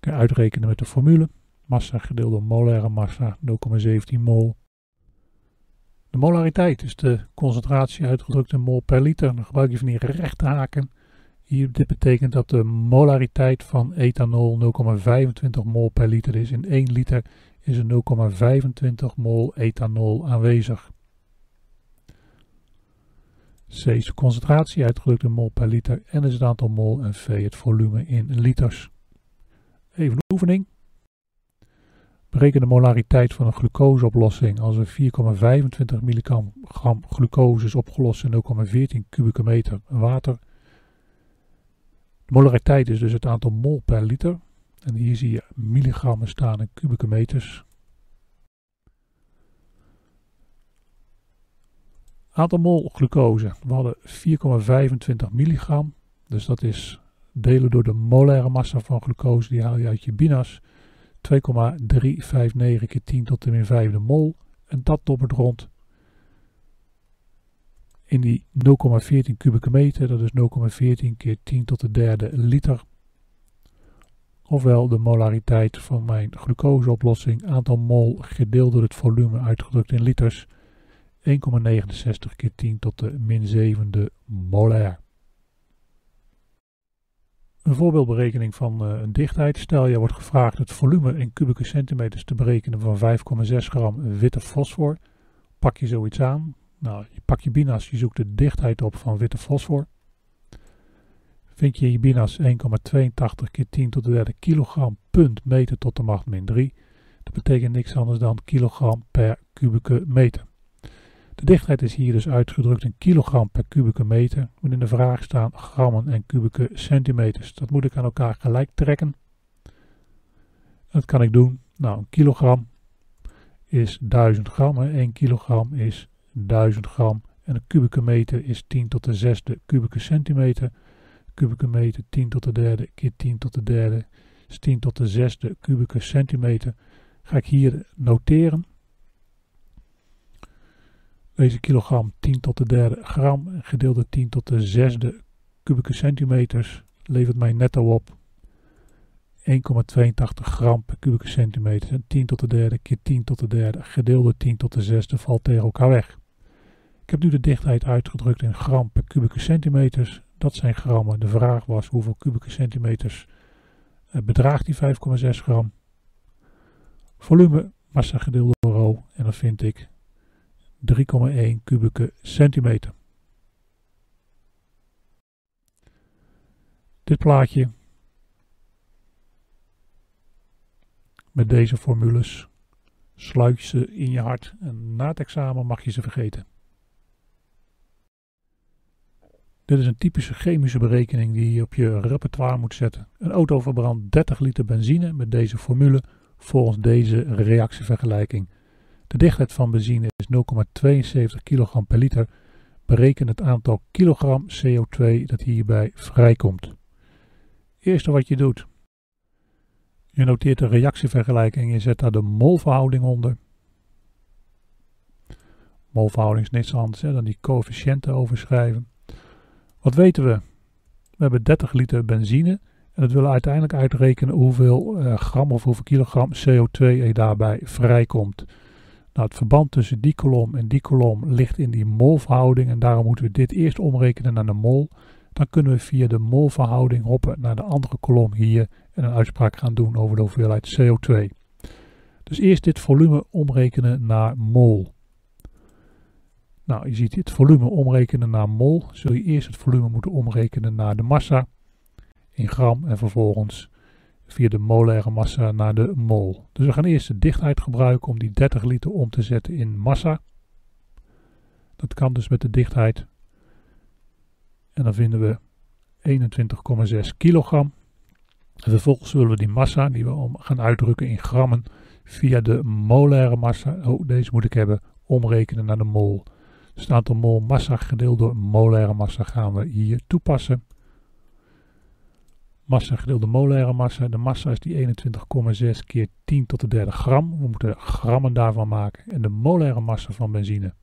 Kan je uitrekenen met de formule. Massa gedeeld door molaire massa 0,17 mol. De molariteit is de concentratie uitgedrukt in mol per liter. Dan gebruik je van die rechte haken. Hier, dit betekent dat de molariteit van ethanol 0,25 mol per liter is. In 1 liter is er 0,25 mol ethanol aanwezig. C is de concentratie uitgedrukt in mol per liter en is het aantal mol en V het volume in liters. Even een oefening. Bereken de molariteit van een glucoseoplossing als er 4,25 milligram glucose is opgelost in 0,14 kubieke meter water. De molariteit is dus het aantal mol per liter. En hier zie je milligrammen staan in kubieke meters. Aantal mol glucose. We hadden 4,25 milligram. Dus dat is delen door de molaire massa van glucose. Die haal je uit je binas. 2,359 keer 10 tot de min vijfde mol. En dat dobbert rond in die 0,14 kubieke meter. Dat is 0,14 keer 10 tot de derde liter. Ofwel de molariteit van mijn glucoseoplossing. Aantal mol gedeeld door het volume uitgedrukt in liters. 1,69 keer 10 tot de min zevende molair. Een voorbeeldberekening van uh, een dichtheid. Stel je wordt gevraagd het volume in kubieke centimeters te berekenen van 5,6 gram witte fosfor. Pak je zoiets aan. Nou, je pakt je binas, je zoekt de dichtheid op van witte fosfor. Vind je je binas 1,82 keer 10 tot de derde kilogram punt meter tot de macht min 3. Dat betekent niks anders dan kilogram per kubieke meter. De dichtheid is hier dus uitgedrukt in kilogram per kubieke meter, want in de vraag staan grammen en kubieke centimeters. Dat moet ik aan elkaar gelijk trekken. Dat kan ik doen. Nou, een kilogram is 1000 gram. Hè. 1 kilogram is 1000 gram. En een kubieke meter is 10 tot de zesde kubieke centimeter. Kubieke meter 10 tot de derde keer 10 tot de derde is 10 tot de zesde kubieke centimeter. Ga ik hier noteren. Deze kilogram 10 tot de derde gram gedeeld door 10 tot de zesde kubieke centimeters levert mij netto op 1,82 gram per kubieke centimeter. En 10 tot de derde keer 10 tot de derde gedeeld door 10 tot de zesde valt tegen elkaar weg. Ik heb nu de dichtheid uitgedrukt in gram per kubieke centimeters. Dat zijn grammen. De vraag was hoeveel kubieke centimeters eh, bedraagt die 5,6 gram. Volume, massa gedeeld door rho. En dan vind ik 3,1 kubieke centimeter. Dit plaatje met deze formules sluit je ze in je hart en na het examen mag je ze vergeten. Dit is een typische chemische berekening die je op je repertoire moet zetten. Een auto verbrandt 30 liter benzine met deze formule volgens deze reactievergelijking. De dichtheid van benzine is 0,72 kg per liter. Bereken het aantal kilogram CO2 dat hierbij vrijkomt. Eerste wat je doet. Je noteert de reactievergelijking en je zet daar de molverhouding onder. Molverhouding is niets anders hè, dan die coëfficiënten overschrijven. Wat weten we? We hebben 30 liter benzine en dat willen we uiteindelijk uitrekenen hoeveel uh, gram of hoeveel kilogram CO2 er daarbij vrijkomt. Nou, het verband tussen die kolom en die kolom ligt in die molverhouding en daarom moeten we dit eerst omrekenen naar de mol. Dan kunnen we via de molverhouding hoppen naar de andere kolom hier en een uitspraak gaan doen over de hoeveelheid CO2. Dus eerst dit volume omrekenen naar mol. Nou, je ziet het volume omrekenen naar mol. Zul je eerst het volume moeten omrekenen naar de massa in gram en vervolgens via de molaire massa naar de mol. Dus we gaan eerst de dichtheid gebruiken om die 30 liter om te zetten in massa. Dat kan dus met de dichtheid. En dan vinden we 21,6 kilogram. En vervolgens zullen we die massa, die we gaan uitdrukken in grammen, via de molaire massa, oh deze moet ik hebben, omrekenen naar de mol. Dus het aantal mol massa gedeeld door molaire massa gaan we hier toepassen. Massa gedeeld door molaire massa. De massa is die 21,6 keer 10 tot de derde gram. We moeten grammen daarvan maken. En de molaire massa van benzine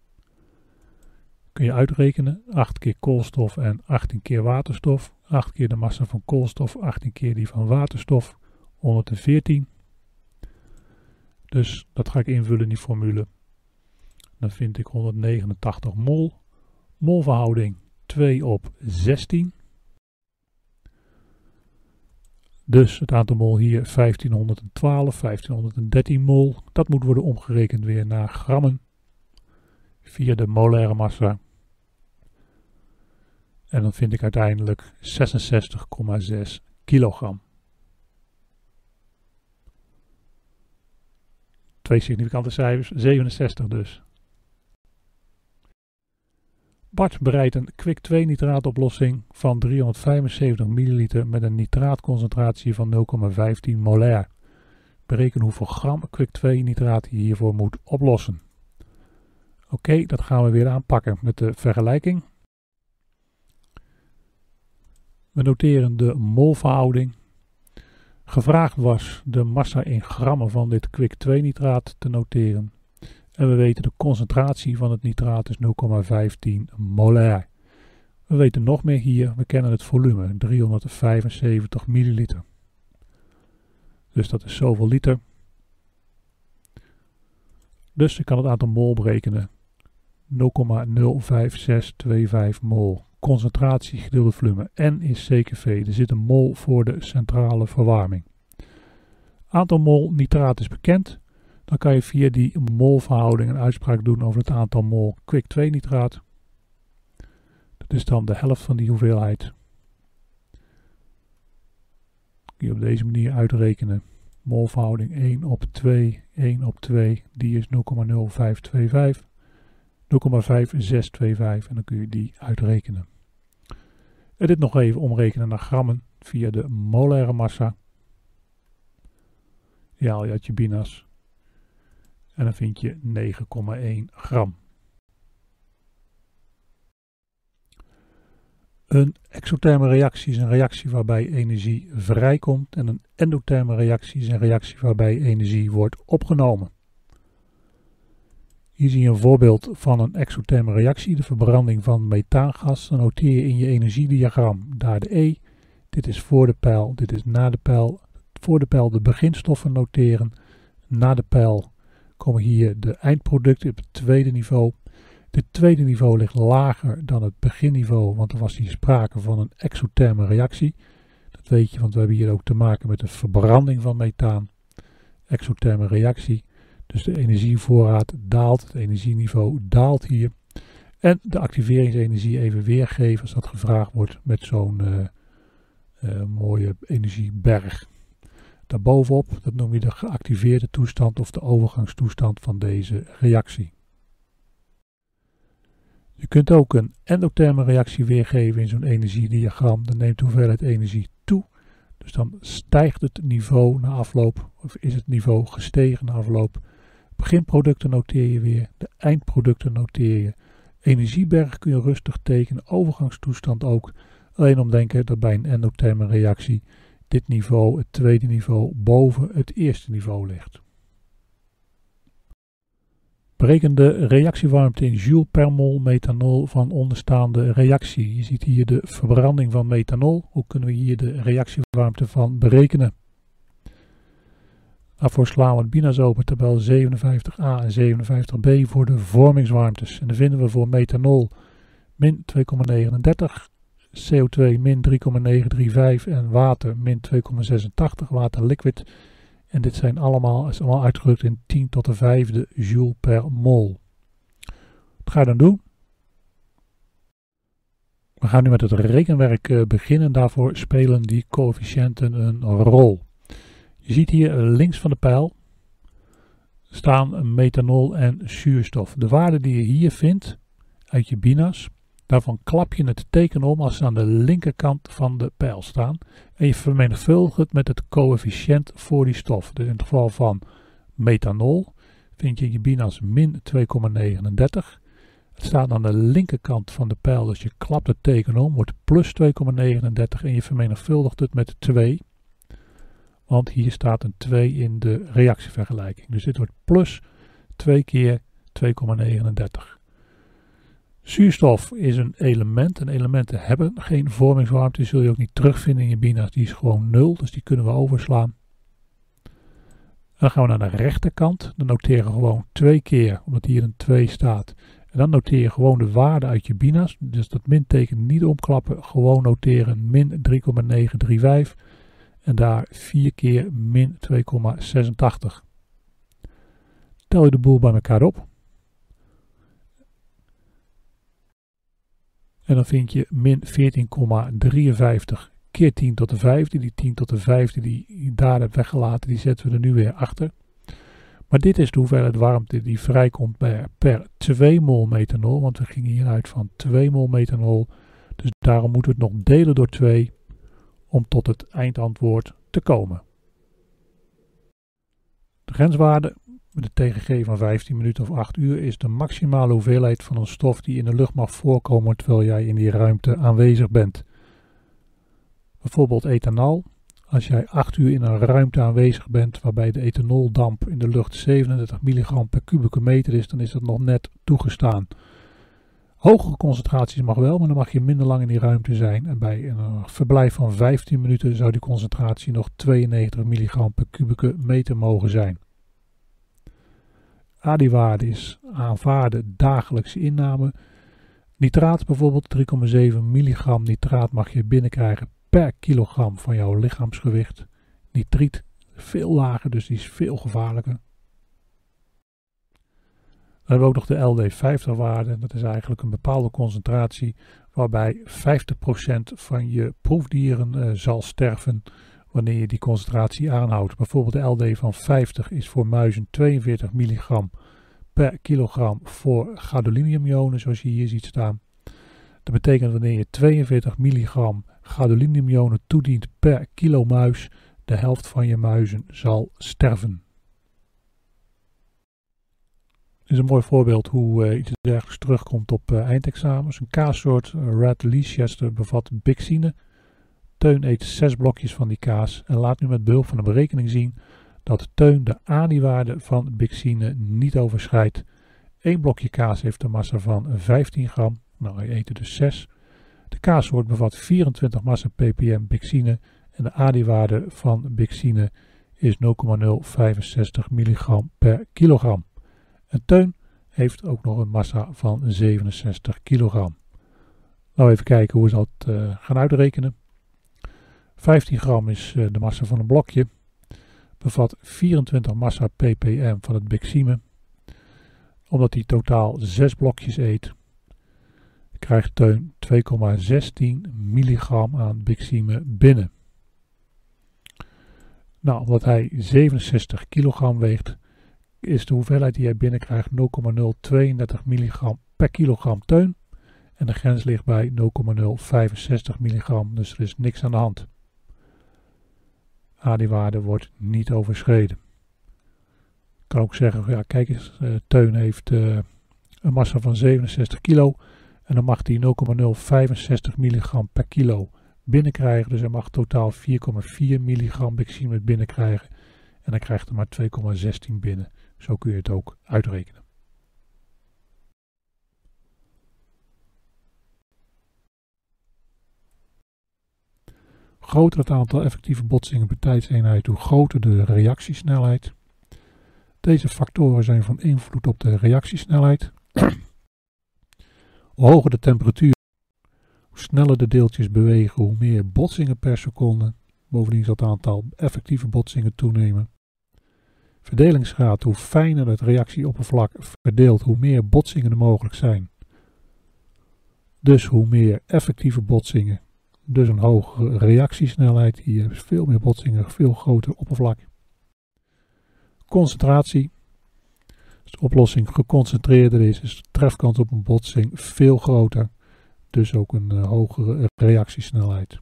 kun je uitrekenen. 8 keer koolstof en 18 keer waterstof. 8 keer de massa van koolstof, 18 keer die van waterstof. 114. Dus dat ga ik invullen in die formule. Dan vind ik 189 mol. Molverhouding 2 op 16. Dus het aantal mol hier 1512, 1513 mol. Dat moet worden omgerekend weer naar grammen via de molaire massa. En dan vind ik uiteindelijk 66,6 kilogram. Twee significante cijfers, 67 dus. Bart bereidt een Quick 2 nitraatoplossing van 375 ml met een nitraatconcentratie van 0,15 molair. Bereken hoeveel gram Quick 2 nitraat je hiervoor moet oplossen. Oké, dat gaan we weer aanpakken met de vergelijking. We noteren de molverhouding. Gevraagd was de massa in grammen van dit Quick 2 nitraat te noteren. En we weten de concentratie van het nitraat is 0,15 molair. We weten nog meer hier, we kennen het volume, 375 milliliter. Dus dat is zoveel liter. Dus ik kan het aantal mol berekenen. 0,05625 mol. Concentratie gedeeld volume. N is CKV. Er zit een mol voor de centrale verwarming. Aantal mol nitraat is bekend. Dan kan je via die molverhouding een uitspraak doen over het aantal mol quick 2 nitraat. Dat is dan de helft van die hoeveelheid. Kun je op deze manier uitrekenen. Molverhouding 1 op 2, 1 op 2, die is 0,0525. 0,5625 en dan kun je die uitrekenen. En dit nog even omrekenen naar grammen via de molaire massa. Ja, je uit je binas. En dan vind je 9,1 gram. Een exotherme reactie is een reactie waarbij energie vrijkomt en een endotherme reactie is een reactie waarbij energie wordt opgenomen. Hier zie je een voorbeeld van een exotherme reactie, de verbranding van methaangas. Dan noteer je in je energiediagram daar de E. Dit is voor de pijl, dit is na de pijl. Voor de pijl de beginstoffen noteren. Na de pijl komen hier de eindproducten op het tweede niveau. Dit tweede niveau ligt lager dan het beginniveau, want er was hier sprake van een exotherme reactie. Dat weet je, want we hebben hier ook te maken met de verbranding van methaan. Exotherme reactie. Dus de energievoorraad daalt, het energieniveau daalt hier. En de activeringsenergie even weergeven als dat gevraagd wordt met zo'n uh, uh, mooie energieberg. Daarbovenop, dat noem je de geactiveerde toestand of de overgangstoestand van deze reactie. Je kunt ook een endotherme reactie weergeven in zo'n energiediagram. Dan neemt de hoeveelheid energie toe. Dus dan stijgt het niveau na afloop, of is het niveau gestegen na afloop. Beginproducten noteer je weer, de eindproducten noteer je. Energieberg kun je rustig tekenen, overgangstoestand ook. Alleen om denken dat bij een endotherme reactie dit niveau, het tweede niveau, boven het eerste niveau ligt. Bereken de reactiewarmte in joule per mol methanol van onderstaande reactie. Je ziet hier de verbranding van methanol. Hoe kunnen we hier de reactiewarmte van berekenen? Daarvoor slaan we het BINAS open, tabel 57a en 57b voor de vormingswarmtes. En dan vinden we voor methanol min 2,39, CO2 min 3,935 en water min 2,86, water liquid. En dit zijn allemaal, is allemaal uitgedrukt in 10 tot de vijfde joule per mol. Wat ga je dan doen? We gaan nu met het rekenwerk eh, beginnen. Daarvoor spelen die coëfficiënten een rol. Je ziet hier links van de pijl staan methanol en zuurstof. De waarde die je hier vindt uit je binas, daarvan klap je het teken om als ze aan de linkerkant van de pijl staan. En je vermenigvuldigt het met het coëfficiënt voor die stof. Dus in het geval van methanol vind je je binas min 2,39. Het staat aan de linkerkant van de pijl, dus je klapt het teken om, wordt plus 2,39 en je vermenigvuldigt het met 2. Want hier staat een 2 in de reactievergelijking. Dus dit wordt plus 2 keer 2,39. Zuurstof is een element en elementen hebben geen vormingswarmte. Die zul je ook niet terugvinden in je bina's. Die is gewoon 0, dus die kunnen we overslaan. Dan gaan we naar de rechterkant. Dan noteren we gewoon 2 keer, omdat hier een 2 staat. En dan noteer je gewoon de waarde uit je bina's. Dus dat minteken niet omklappen. Gewoon noteren min 3,935. en daar 4 keer min 2,86. Tel je de boel bij elkaar op. En dan vind je min 14,53 keer 10 tot de vijfde. Die 10 tot de vijfde die je daar hebt weggelaten, die zetten we er nu weer achter. Maar dit is de hoeveelheid warmte die vrijkomt bij, per 2 mol methanol. Want we gingen hieruit van 2 mol methanol. Dus daarom moeten we het nog delen door 2 om tot het eindantwoord te komen. De grenswaarde met een TGG van 15 minuten of 8 uur is de maximale hoeveelheid van een stof die in de lucht mag voorkomen terwijl jij in die ruimte aanwezig bent. Bijvoorbeeld ethanol. Als jij 8 uur in een ruimte aanwezig bent waarbij de ethanoldamp in de lucht 37 milligram per kubieke meter is, dan is dat nog net toegestaan. Hogere concentraties mag wel, maar dan mag je minder lang in die ruimte zijn. En bij een verblijf van 15 minuten zou die concentratie nog 92 milligram per kubieke meter mogen zijn. ADI-waarde is aanvaarde dagelijkse inname. Nitraat bijvoorbeeld 3,7 milligram nitraat mag je binnenkrijgen per kilogram van jouw lichaamsgewicht. Nitriet veel lager, dus die is veel gevaarlijker. Dan hebben we ook nog de LD50-waarde. Dat is eigenlijk een bepaalde concentratie waarbij 50% van je proefdieren uh, zal sterven wanneer je die concentratie aanhoudt. Bijvoorbeeld de LD van 50 is voor muizen 42 milligram per kilogram voor gadoliniumionen, zoals je hier ziet staan. Dat betekent wanneer je 42 milligram gadoliniumionen toedient per kilo muis, de helft van je muizen zal sterven. Dit is een mooi voorbeeld hoe uh, iets dergelijks terugkomt op uh, eindexamens. Een kaassoort uh, Red Leicester bevat bixine. Teun eet zes blokjes van die kaas en laat nu met behulp van een berekening zien dat Teun de ANI-waarde van bixine niet overschrijdt. Eén blokje kaas heeft een massa van 15 gram, nou hij eet er dus 6. De kaassoort bevat 24 massa ppm bixine en de ADI-waarde van bixine is 0,065 milligram per kilogram. En Teun heeft ook nog een massa van 67 kilogram. Nou even kijken hoe we dat uh, gaan uitrekenen. 15 gram is uh, de massa van een blokje. Bevat 24 massa ppm van het bixine. Omdat hij totaal 6 blokjes eet, krijgt Teun 2,16 milligram aan bixime binnen. Nou, omdat hij 67 kilogram weegt, is de hoeveelheid die hij binnenkrijgt 0,032 milligram per kilogram teun. En de grens ligt bij 0,065 milligram, dus er is niks aan de hand. ADI-waarde wordt niet overschreden. Ik kan ook zeggen, ja kijk eens, uh, Teun heeft uh, een massa van 67 kilo. En dan mag hij 0,065 milligram per kilo binnenkrijgen. Dus hij mag totaal 4,4 milligram bixine binnenkrijgen. En dan krijgt hij maar 2,16 binnen. Zo kun je het ook uitrekenen. Groter het aantal effectieve botsingen per tijdseenheid, hoe groter de reactiesnelheid. Deze factoren zijn van invloed op de reactiesnelheid. hoe hoger de temperatuur, hoe sneller de deeltjes bewegen, hoe meer botsingen per seconde. Bovendien zal het aantal effectieve botsingen toenemen. Verdelingsgraad, hoe fijner het reactieoppervlak verdeelt, hoe meer botsingen er mogelijk zijn. Dus hoe meer effectieve botsingen, dus een hogere reactiesnelheid, hier je veel meer botsingen, veel groter oppervlak. Concentratie, als de oplossing geconcentreerder is, is de trefkans op een botsing veel groter, dus ook een uh, hogere reactiesnelheid.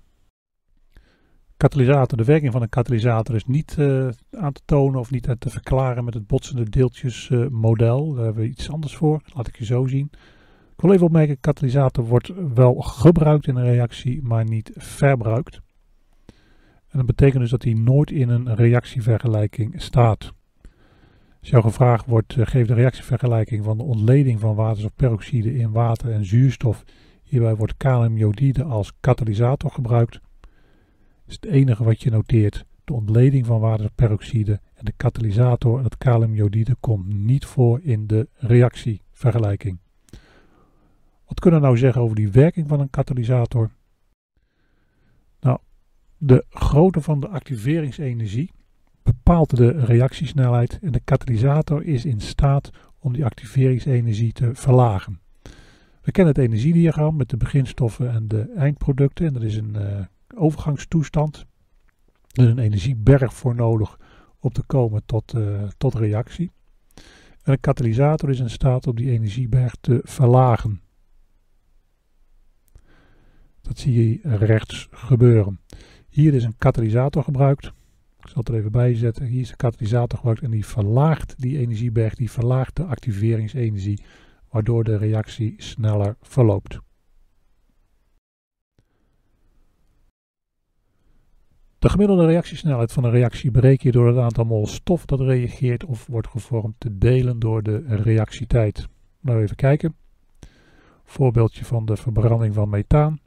Katalysator. De werking van een katalysator is niet uh, aan te tonen of niet te verklaren met het botsende deeltjes uh. Daar hebben we iets anders voor. Laat ik je zo zien. Ik wil even opmerken, katalysator wordt wel gebruikt in een reactie, maar niet verbruikt. En dat betekent dus dat hij nooit in een reactievergelijking staat. Als jou gevraagd wordt, uh, geef de reactievergelijking van de ontleding van waterstofperoxide in water en zuurstof. Hierbij wordt kaliumjodide als katalysator gebruikt is het enige wat je noteert. De ontleding van waterperoxide en de katalysator en het kaliumjodide komt niet voor in de reactievergelijking. Wat kunnen we nou zeggen over die werking van een katalysator? Nou, De grootte van de activeringsenergie bepaalt de reactiesnelheid en de katalysator is in staat om die activeringsenergie te verlagen. We kennen het energiediagram met de beginstoffen en de eindproducten en er is een uh, overgangstoestand. Er is een energieberg voor nodig om te komen tot, uh, tot reactie. En een katalysator is in staat om die energieberg te verlagen. Dat zie je rechts gebeuren. Hier is een katalysator gebruikt. Ik zal het er even bij zetten. Hier is de katalysator gebruikt en die verlaagt die energieberg, die verlaagt de activeringsenergie, waardoor de reactie sneller verloopt. De gemiddelde reactiesnelheid van een reactie bereken je door het aantal mol stof dat reageert of wordt gevormd te delen door de reactietijd. Nou even kijken. Voorbeeldje van de verbranding van methaan.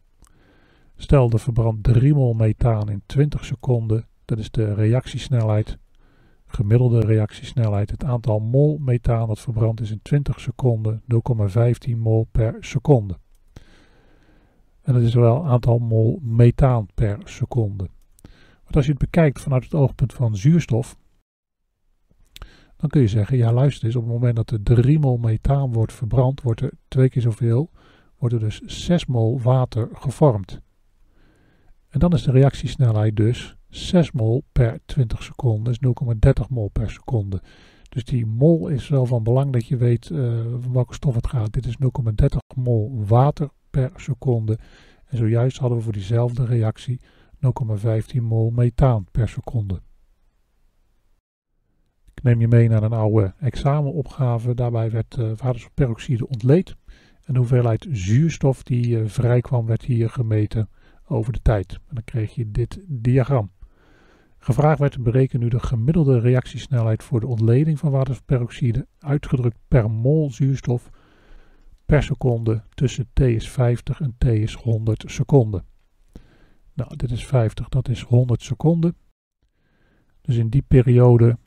Stel, er verbrandt 3 mol methaan in 20 seconden. Dat is de reactiesnelheid, gemiddelde reactiesnelheid. Het aantal mol methaan dat verbrand is in 20 seconden 0,15 mol per seconde. En dat is wel het aantal mol methaan per seconde. Want als je het bekijkt vanuit het oogpunt van zuurstof, dan kun je zeggen, ja luister eens, op het moment dat er 3 mol methaan wordt verbrand, wordt er twee keer zoveel, wordt er dus 6 mol water gevormd. En dan is de reactiesnelheid dus 6 mol per 20 seconden, is 0,30 mol per seconde. Dus die mol is wel van belang dat je weet uh, van welke stof het gaat. Dit is 0,30 mol water per seconde. En zojuist hadden we voor diezelfde reactie 0,15 mol methaan per seconde. Ik neem je mee naar een oude examenopgave. Daarbij werd uh, waterstofperoxide ontleed. En de hoeveelheid zuurstof die uh, vrijkwam werd hier gemeten over de tijd. En dan kreeg je dit diagram. Gevraagd werd te berekenen nu de gemiddelde reactiesnelheid voor de ontleding van waterperoxide, uitgedrukt per mol zuurstof per seconde tussen T is 50 en T is 100 seconden. Nou, dit is 50, dat is 100 seconden. Dus in die periode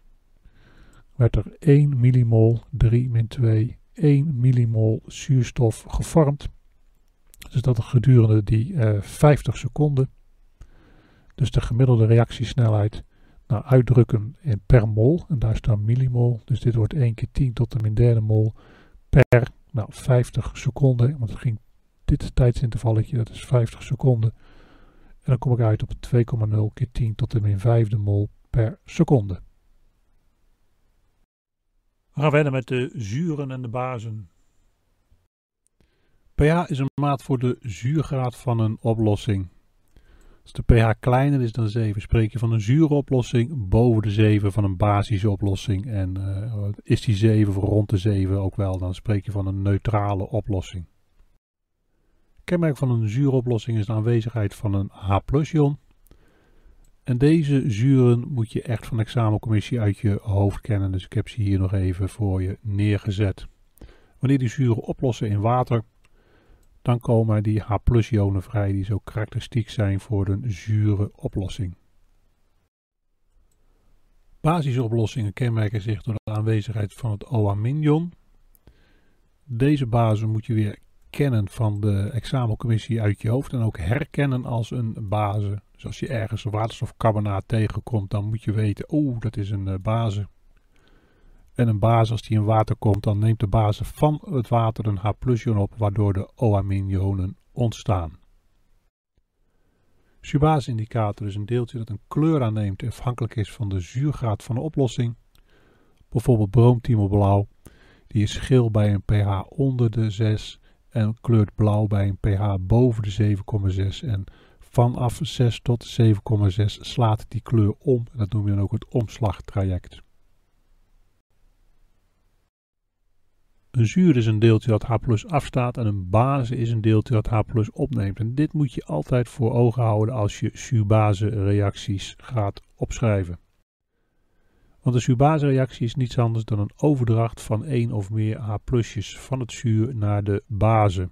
werd er 1 millimol, 3 min 2, 1 millimol zuurstof gevormd. Dus dat gedurende die uh, eh, 50 seconden. Dus de gemiddelde reactiesnelheid nou, uitdrukken in per mol. En daar staat millimol. Dus dit wordt 1 keer 10 tot de min derde mol per nou, 50 seconden. Want het ging dit tijdsintervalletje, dat is 50 seconden. En dan kom ik uit op 2,0 keer 10 tot de min vijfde mol per seconde. We gaan verder met de zuren en de bazen pH is een maat voor de zuurgraad van een oplossing. Als de pH kleiner is dan 7, spreek je van een zure oplossing, boven de 7 van een basische oplossing. En uh, is die 7 of rond de 7 ook wel, dan spreek je van een neutrale oplossing. Kenmerk van een zure oplossing is de aanwezigheid van een H+-ion. En deze zuren moet je echt van de examencommissie uit je hoofd kennen, dus ik heb ze hier nog even voor je neergezet. Wanneer die zuren oplossen in water, dan komen die H-ionen vrij die zo karakteristiek zijn voor een zure oplossing. Basisoplossingen kenmerken zich door de aanwezigheid van het OA-ion. Deze basis moet je weer kennen van de examencommissie uit je hoofd en ook herkennen als een base. Dus als je ergens waterstofcarbonaat tegenkomt, dan moet je weten, oh dat is een uh, base. En een basis, als die in water komt, dan neemt de basis van het water een H-ion op, waardoor de OH-ionen ontstaan. Subase-indicator is een deeltje dat een kleur aanneemt afhankelijk is van de zuurgraad van de oplossing. Bijvoorbeeld broomtiemelblauw, die is geel bij een pH onder de 6 en kleurt blauw bij een pH boven de 7,6 en vanaf 6 tot 7,6 slaat die kleur om. Dat noem je dan ook het omslagtraject. Een zuur is een deeltje dat H afstaat en een base is een deeltje dat H opneemt. En dit moet je altijd voor ogen houden als je zuurbase reacties gaat opschrijven. Want een zuurbase reactie is niets anders dan een overdracht van één of meer H van het zuur naar de base.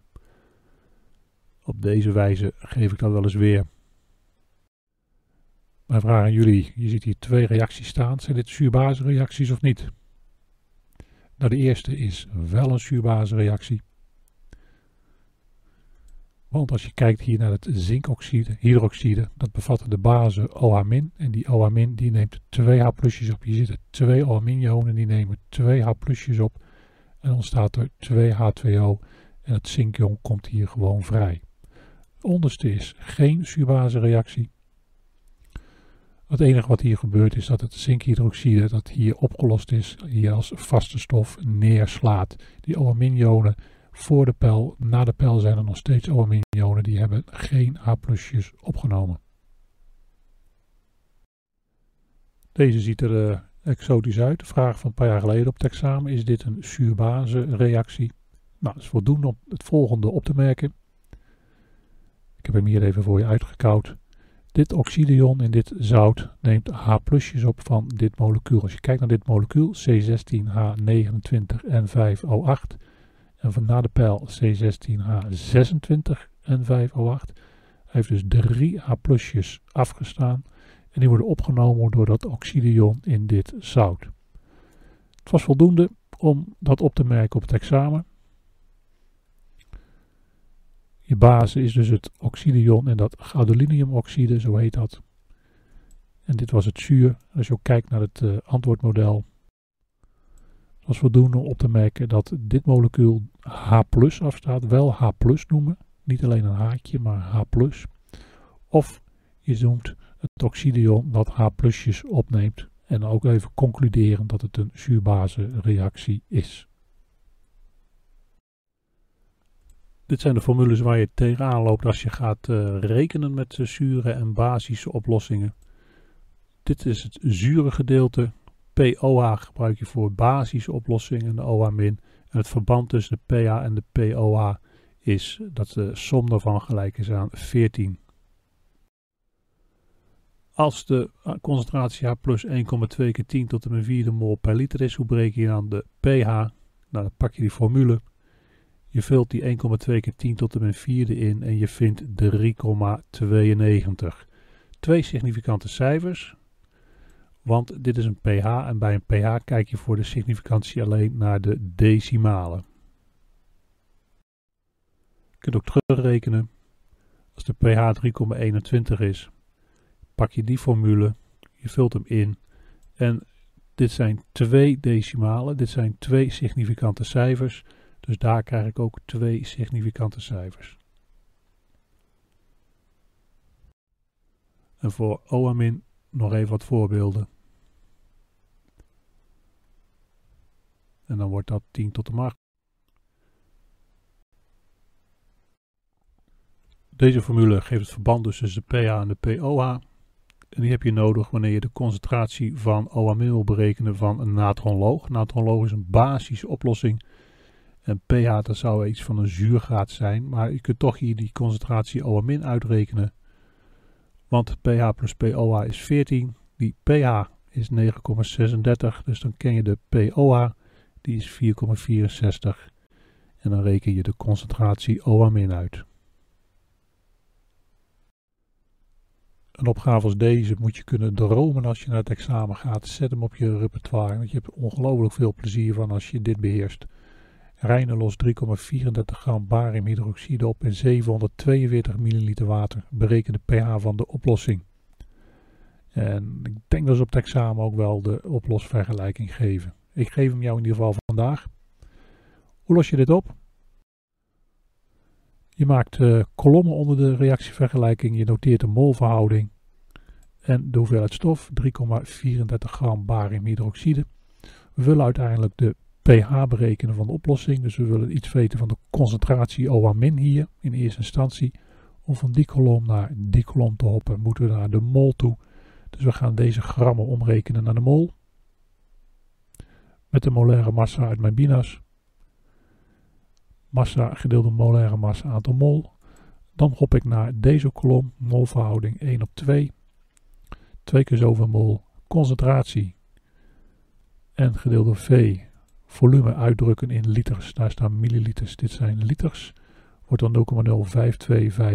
Op deze wijze geef ik dat wel eens weer. Mijn vraag aan jullie, je ziet hier twee reacties staan. Zijn dit zuurbase reacties of niet? Nou, de eerste is wel een zuurbase reactie. Want als je kijkt hier naar het zinkoxide, hydroxide, dat bevat de base OH- en die OH- die neemt 2 H plusjes op. Hier zitten twee OH-ionen, die nemen 2 H plusjes op. En ontstaat er 2 H2O en het zinkion komt hier gewoon vrij. Het onderste is geen zuurbase reactie. Het enige wat hier gebeurt is dat het zinkhydroxide dat hier opgelost is, hier als vaste stof neerslaat. Die OH-ionen voor de pijl, na de pijl zijn er nog steeds OH-ionen die hebben geen H+'jes opgenomen. Deze ziet er uh, exotisch uit. De vraag van een paar jaar geleden op het examen, is dit een zuurbase reactie? Nou, dat is voldoende om het volgende op te merken. Ik heb hem hier even voor je uitgekoud. Dit oxidion in dit zout neemt H plusjes op van dit molecuul. Als je kijkt naar dit molecuul, C16H29N5O8 en van na de pijl C16H26N5O8 heeft dus drie H plusjes afgestaan en die worden opgenomen door dat oxidion in dit zout. Het was voldoende om dat op te merken op het examen. Je base is dus het oxidion en dat gadoliniumoxide, zo heet dat. En dit was het zuur. Als je ook kijkt naar het uh, antwoordmodel, was voldoende om op te merken dat dit molecuul H afstaat. Wel H noemen, niet alleen een haakje, maar H Of je noemt het oxidion dat H opneemt. En ook even concluderen dat het een zuurbase reactie is. Dit zijn de formules waar je tegenaan loopt als je gaat uh, rekenen met uh, zure en basische oplossingen. Dit is het zure gedeelte. POH gebruik je voor basische oplossingen, de OH min. En het verband tussen de pH en de POH is dat de som daarvan gelijk is aan 14. Als de eh, concentratie H plus 1,2 keer 10 tot de min 4 mol per liter is, hoe breek je dan de pH? Nou, dan pak je die formule je vult die 1,2 keer 10 tot de min 4 in en je vindt 3,92. Twee significante cijfers, want dit is een pH en bij een pH kijk je voor de significantie alleen naar de decimalen. Je kunt ook terugrekenen. Als de pH 3,21 is, pak je die formule, je vult hem in en dit zijn twee decimalen, dit zijn twee significante cijfers. Dus daar krijg ik ook twee significante cijfers. En voor OAMIN nog even wat voorbeelden. En dan wordt dat 10 tot de macht. Deze formule geeft het verband tussen de pH en de POH. En die heb je nodig wanneer je de concentratie van OAMIN wil berekenen van een natronloog. Natronloog is een basische oplossing en pH dat zou iets van een zuurgraad zijn, maar je kunt toch hier die concentratie OH- uitrekenen. Want pH plus POH is 14, die pH is 9,36, dus dan ken je de POH, die is 4,64. En dan reken je de concentratie OH- uit. Een opgave als deze moet je kunnen dromen als je naar het examen gaat. Zet hem op je repertoire, want je hebt ongelooflijk veel plezier van als je dit beheerst. Reine los 3,34 gram bariumhydroxide op in 742 milliliter water. Bereken de pH van de oplossing. En ik denk dat ze op het examen ook wel de oplosvergelijking geven. Ik geef hem jou in ieder geval vandaag. Hoe los je dit op? Je maakt uh, kolommen onder de reactievergelijking. Je noteert de molverhouding en de hoeveelheid stof. 3,34 gram bariumhydroxide. We vullen uiteindelijk de pH berekenen van de oplossing. Dus we willen iets weten van de concentratie OH- hier in eerste instantie. Om van die kolom naar die kolom te hoppen moeten we naar de mol toe. Dus we gaan deze grammen omrekenen naar de mol. Met de molaire massa uit mijn binas. Massa gedeeld door molaire massa aantal mol. Dan hop ik naar deze kolom, molverhouding 1 op 2. 2 keer zoveel mol concentratie en gedeeld door V volume uitdrukken in liters. Daar staan milliliters. Dit zijn liters. Wordt dan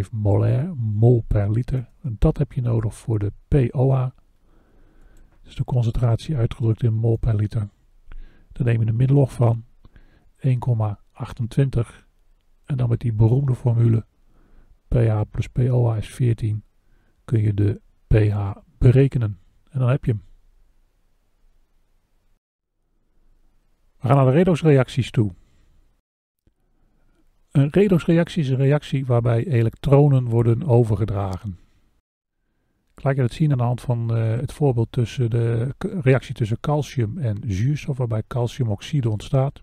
0,0525 molair, mol per liter. En dat heb je nodig voor de POH. Dus de concentratie uitgedrukt in mol per liter. Dan neem je de middellog van 1,28. En dan met die beroemde formule pH plus POH is 14, kun je de pH berekenen. En dan heb je hem. We gaan naar de redoxreacties toe. Een redoxreactie is een reactie waarbij elektronen worden overgedragen. Ik laat je het zien aan de hand van uh, het voorbeeld tussen de reactie tussen calcium en zuurstof, waarbij calciumoxide ontstaat.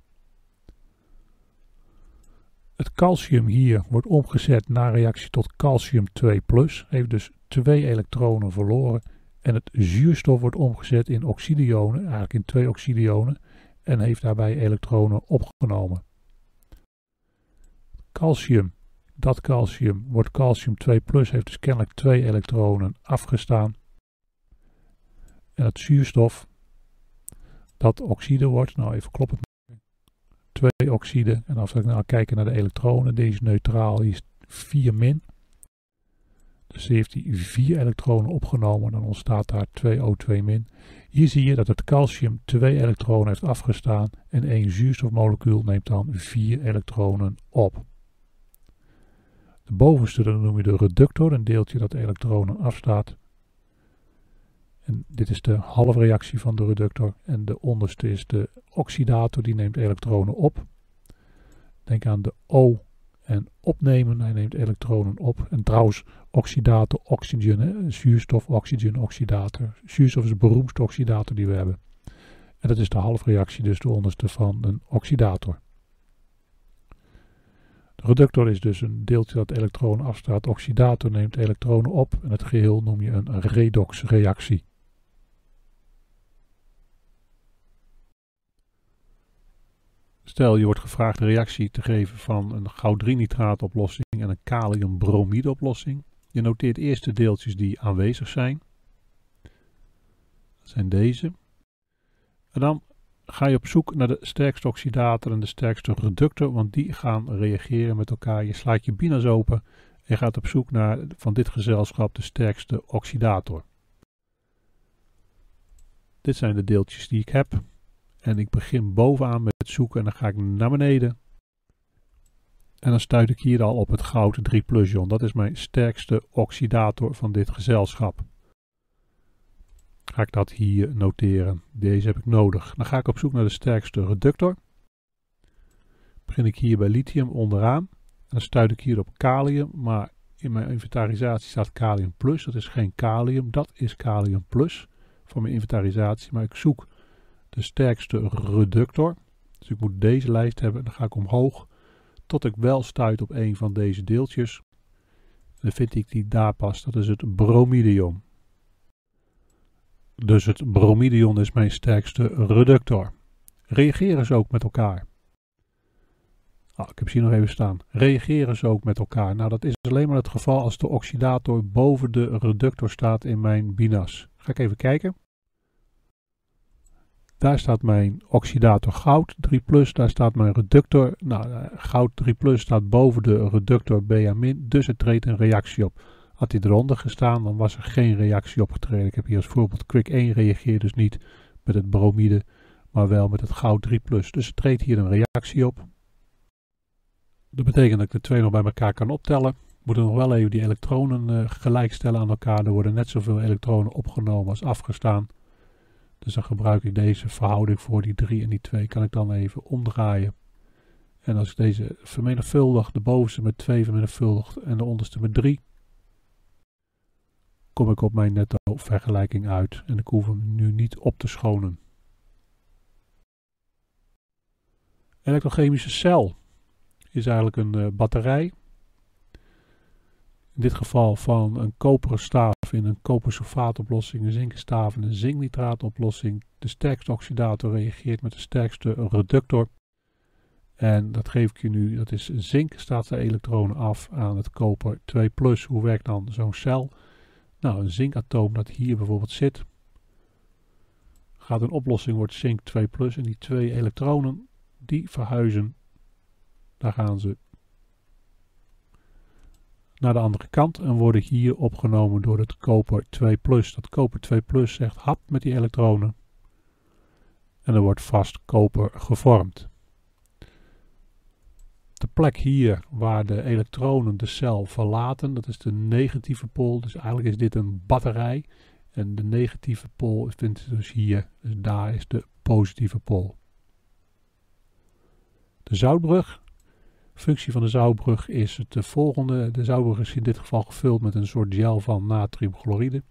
Het calcium hier wordt omgezet naar reactie tot calcium 2+, heeft dus twee elektronen verloren. En het zuurstof wordt omgezet in oxidionen, eigenlijk in twee oxidionen, en heeft daarbij elektronen opgenomen. Calcium, dat calcium wordt calcium 2+, heeft dus kennelijk twee elektronen afgestaan. En het zuurstof, dat oxide wordt, nou even kloppen twee oxide. En als we nou kijken naar de elektronen, deze neutraal, die is 4 min. Dus heeft hij 4 elektronen opgenomen, dan ontstaat daar 2O2 min. Hier zie je dat het calcium 2 elektronen heeft afgestaan en één zuurstofmolecuul neemt dan 4 elektronen op. De bovenste noem je de reductor, een deeltje dat de elektronen afstaat. En dit is de halfreactie van de reductor. En de onderste is de oxidator, die neemt elektronen op. Denk aan de O en opnemen, hij neemt elektronen op. En trouwens, oxidator, oxygen, zuurstof, oxygen, oxidator. Zuurstof is de beroemdste oxidator die we hebben. En dat is de halfreactie, dus de onderste van een oxidator. De reductor is dus een deeltje dat elektronen afstaat. Oxidator neemt elektronen op en het geheel noem je een redoxreactie. Stel je wordt gevraagd een reactie te geven van een goud-3-nitraatoplossing en een kaliumbromide-oplossing. Je noteert eerst de deeltjes die aanwezig zijn. Dat zijn deze. En dan ga je op zoek naar de sterkste oxidator en de sterkste reductor, want die gaan reageren met elkaar. Je slaat je binas open en gaat op zoek naar van dit gezelschap de sterkste oxidator. Dit zijn de deeltjes die ik heb. En ik begin bovenaan met zoeken en dan ga ik naar beneden. En dan stuit ik hier al op het goud 3 plus ion. Dat is mijn sterkste oxidator van dit gezelschap. Ga ik dat hier noteren. Deze heb ik nodig. Dan ga ik op zoek naar de sterkste reductor. Begin ik hier bij lithium onderaan. En dan stuit ik hier op kalium. Maar in mijn inventarisatie staat kalium plus. Dat is geen kalium. Dat is kalium plus voor mijn inventarisatie. Maar ik zoek de sterkste reductor. Dus ik moet deze lijst hebben. Dan ga ik omhoog tot ik wel stuit op een van deze deeltjes. Dan vind ik die daar past. Dat is het bromidium. Dus het bromidium is mijn sterkste reductor. Reageren ze ook met elkaar? Ah, ik heb ze hier nog even staan. Reageren ze ook met elkaar? Nou, dat is alleen maar het geval als de oxidator boven de reductor staat in mijn binas. Ga ik even kijken. Daar staat mijn oxidator goud 3+, daar staat mijn reductor. Nou, eh, goud 3+, staat boven de reductor Ba-, dus het treedt een reactie op. Had hij eronder gestaan, dan was er geen reactie opgetreden. Ik heb hier als voorbeeld Quick 1 reageert dus niet met het bromide, maar wel met het goud 3+. Dus er treedt hier een reactie op. Dat betekent dat ik de twee nog bij elkaar kan optellen. Moeten nog wel even die elektronen uh, gelijkstellen aan elkaar. Er worden net zoveel elektronen opgenomen als afgestaan. Dus dan gebruik ik deze verhouding voor die 3 en die 2. Kan ik dan even omdraaien. En als ik deze vermenigvuldig, de bovenste met 2 vermenigvuldigt en de onderste met 3. Kom ik op mijn netto vergelijking uit. En ik hoef hem nu niet op te schonen. Elektrochemische cel is eigenlijk een uh, batterij in dit geval van een koperen staaf in een kopersulfaatoplossing, een zinkenstaaf in een zinknitraatoplossing. De sterkste oxidator reageert met de sterkste reductor. En dat geef ik je nu, dat is zink, staat de elektronen af aan het koper 2 Hoe werkt dan zo'n cel? Nou, een zinkatoom dat hier bijvoorbeeld zit, gaat een oplossing, wordt zink 2 en die twee elektronen, die verhuizen, daar gaan ze naar de andere kant en worden hier opgenomen door het koper 2 Dat koper 2 zegt hap met die elektronen en er wordt vast koper gevormd. de plek hier waar de elektronen de cel verlaten, dat is de negatieve pool. Dus eigenlijk is dit een batterij. En de negatieve pool vindt dus hier. Dus daar is de positieve pool. De zoutbrug. Functie van de zoutbrug is het volgende. De zoutbrug is in dit geval gevuld met een soort gel van natriumchloride.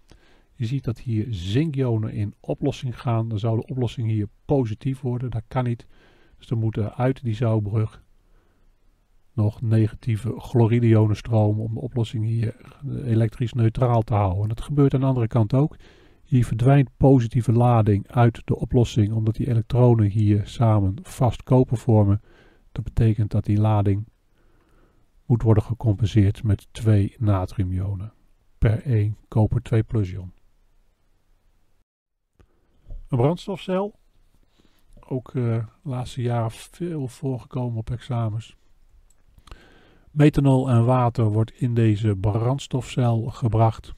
Je ziet dat hier zinkionen in oplossing gaan. Dan zou de oplossing hier positief worden. Dat kan niet. Dus dan moeten uit die zoutbrug nog negatieve chlorideionen stromen om de oplossing hier elektrisch neutraal te houden. En dat gebeurt aan de andere kant ook. Hier verdwijnt positieve lading uit de oplossing omdat die elektronen hier samen vast koper vormen. Dat betekent dat die lading moet worden gecompenseerd met twee natriumionen per 1 koper 2 plus ion. Een brandstofcel. Ook uh, de laatste jaren veel voorgekomen op examens. Methanol en water wordt in deze brandstofcel gebracht.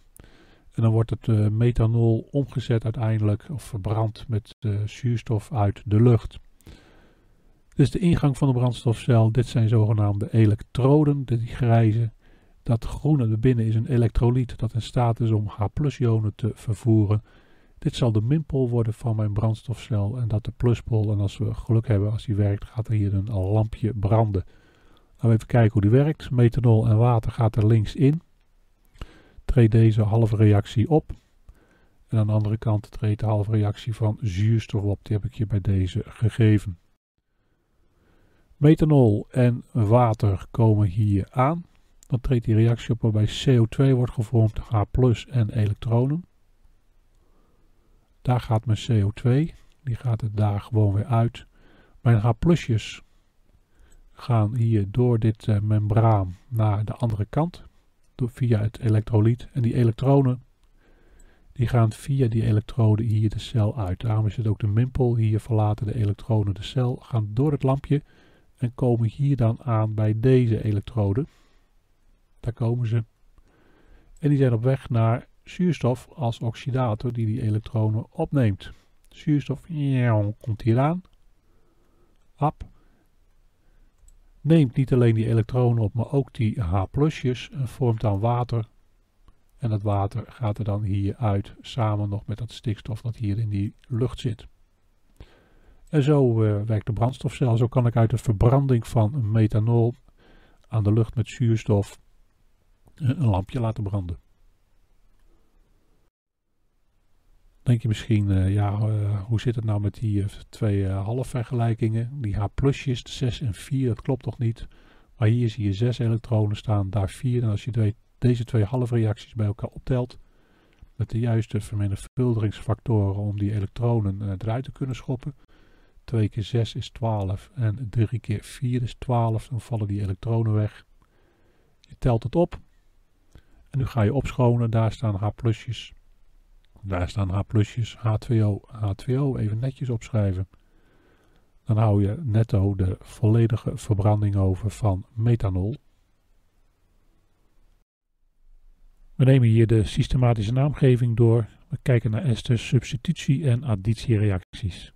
En dan wordt het uh, methanol omgezet uiteindelijk of verbrand met uh, zuurstof uit de lucht. Is de ingang van de brandstofcel. Dit zijn zogenaamde elektroden, die grijze. Dat groene erbinnen is een elektrolyt dat in staat is om H-ionen te vervoeren. Dit zal de minpool worden van mijn brandstofcel en dat de pluspol. En als we geluk hebben, als die werkt, gaat er hier een lampje branden. Laten we even kijken hoe die werkt. Methanol en water gaat er links in. Treedt deze halve reactie op. En aan de andere kant treedt de halve reactie van zuurstof op. Die heb ik je bij deze gegeven. Methanol en water komen hier aan. Dan treedt die reactie op waarbij CO2 wordt gevormd, H en elektronen. Daar gaat mijn CO2, die gaat er daar gewoon weer uit. Mijn H gaan hier door dit uh, membraan naar de andere kant, door, via het elektrolyt. En die elektronen, die gaan via die elektroden hier de cel uit. Daarom is het ook de minpool. Hier verlaten de elektronen de cel, gaan door het lampje en komen hier dan aan bij deze elektroden. Daar komen ze. En die zijn op weg naar zuurstof als oxidator die die elektronen opneemt. Zuurstof komt hier aan. Ap. Neemt niet alleen die elektronen op, maar ook die H+'jes en vormt dan water. En dat water gaat er dan hier uit, samen nog met dat stikstof dat hier in die lucht zit. En zo uh, werkt de brandstofcel. Zo kan ik uit de verbranding van methanol aan de lucht met zuurstof een lampje laten branden. Denk je misschien, uh, ja, hoe zit het nou met die twee halfvergelijkingen? Die H-plusjes, 6 en 4, dat klopt toch niet? Maar hier zie je 6 elektronen staan, daar 4. En als je de, deze twee halfreacties bij elkaar optelt, met de juiste vermenigvuldigingsfactoren om die elektronen eruit te kunnen schoppen. 2 keer 6 is 12 en 3 keer 4 is 12. Dan vallen die elektronen weg. Je telt het op. En nu ga je opschonen. Daar staan H-plusjes. Daar staan H+'jes, H2O, H2O, even netjes opschrijven. Dan hou je netto de volledige verbranding over van methanol. We nemen hier de systematische naamgeving door. We kijken naar esters, substitutie- en additiereacties.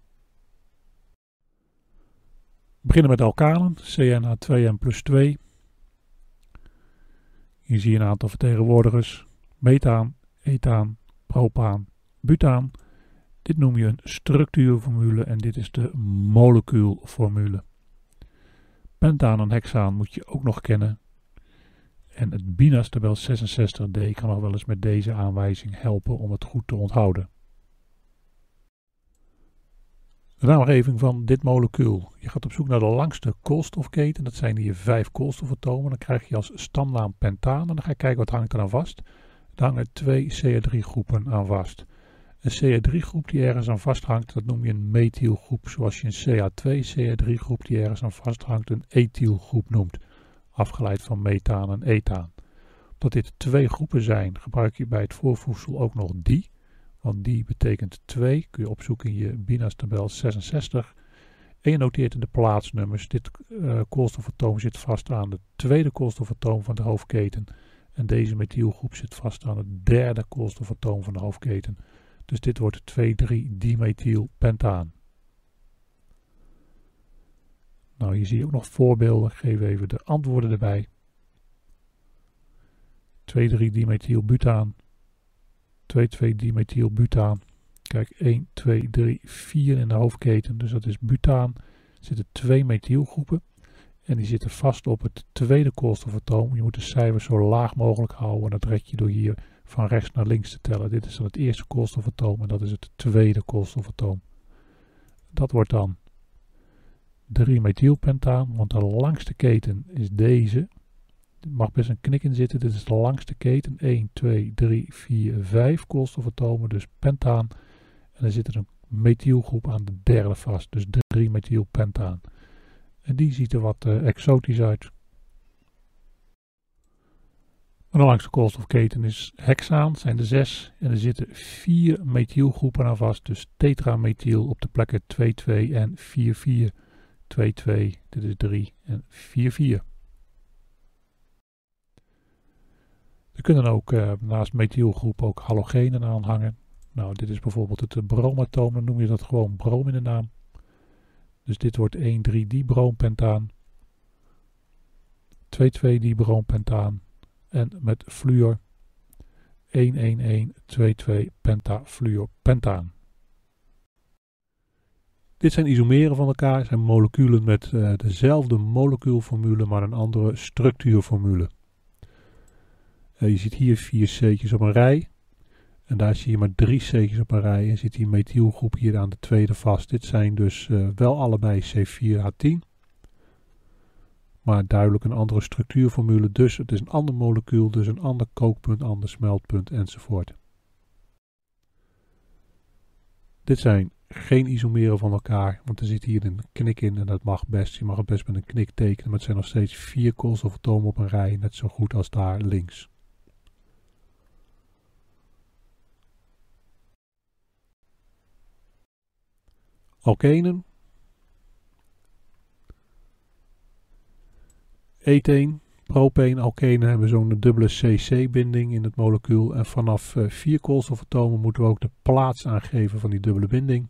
Beginnen met alkalen, CnH2n plus 2. Hier zie je een aantal vertegenwoordigers. Methaan, ethaan, propaan, butaan. Dit noem je een structuurformule en dit is de molecuulformule. Pentaan en hexaan moet je ook nog kennen. En het BINAS tabel 66D kan nog wel eens met deze aanwijzing helpen om het goed te onthouden. De naamgeving van dit molecuul. Je gaat op zoek naar de langste koolstofketen. Dat zijn hier vijf koolstofatomen. Dan krijg je als stamnaam pentaan. En dan ga je kijken wat hangt er aan vast. Er hangen twee CH3-groepen aan vast. Een CH3-groep die ergens aan vasthangt, dat noem je een methylgroep, zoals je een CH2 CH3-groep die ergens aan vasthangt een ethylgroep noemt, afgeleid van methaan en ethaan. Omdat dit twee groepen zijn, gebruik je bij het voorvoegsel ook nog die, want die betekent 2, kun je opzoeken in je BINAS tabel 66. En je noteert de plaatsnummers, dit uh, koolstofatoom zit vast aan de tweede koolstofatoom van de hoofdketen. En deze methylgroep zit vast aan het derde koolstofatoom van de hoofdketen. Dus dit wordt 2,3-dimethylpentaan. Nou, hier zie je ook nog voorbeelden. Geef even de antwoorden erbij. 2,3-dimethylbutaan. 2,2-dimethylbutaan. Kijk, 1, 2, 3, 4 in de hoofdketen. Dus dat is butaan. Er zitten twee methylgroepen. En die zitten vast op het tweede koolstofatoom. Je moet de cijfers zo laag mogelijk houden. En dat red je door hier van rechts naar links te tellen. Dit is dan het eerste koolstofatoom en dat is het tweede koolstofatoom. Dat wordt dan 3-methylpentaan, want de langste keten is deze. Er mag best een knik in zitten. Dit is de langste keten. 1, 2, 3, 4, 5 koolstofatomen, dus pentaan. En dan zit er een methylgroep aan de derde vast, dus 3-methylpentaan. En die ziet er wat uh, exotisch uit. De langste koolstofketen is hexaan, zijn er zes. En er zitten vier methylgroepen aan vast. Dus tetramethyl op de plekken 2, 2 en 4, 4. 2, 2, dit is 3 en 4, Er kunnen ook uh, naast methylgroep ook halogenen aanhangen. Nou, dit is bijvoorbeeld het bromatoom, dan noem je dat gewoon brom in de naam. Dus dit wordt 1,3-dibroompentaan, 2,2-dibroompentaan en met fluor 1,1,1,2,2 pentafluorpentaan. Dit zijn isomeren van elkaar, zijn moleculen met uh, dezelfde molecuulformule, maar een andere structuurformule. Uh, je ziet hier vier C'tjes op een rij. En daar zie je maar drie C'tjes op een rij. En zit die methylgroep hier aan de tweede vast. Dit zijn dus uh, wel allebei C4H10. Maar duidelijk een andere structuurformule. Dus het is een ander molecuul, dus een ander kookpunt, ander smeltpunt enzovoort. Dit zijn geen isomeren van elkaar, want er zit hier een knik in en dat mag best. Je mag het best met een knik tekenen, maar het zijn nog steeds vier koolstofatomen op een rij, net zo goed als daar links. Alkenen. Etheen, propeen, alkenen hebben zo'n dubbele CC-binding in het molecuul. En vanaf uh, vier koolstofatomen moeten we ook de plaats aangeven van die dubbele binding.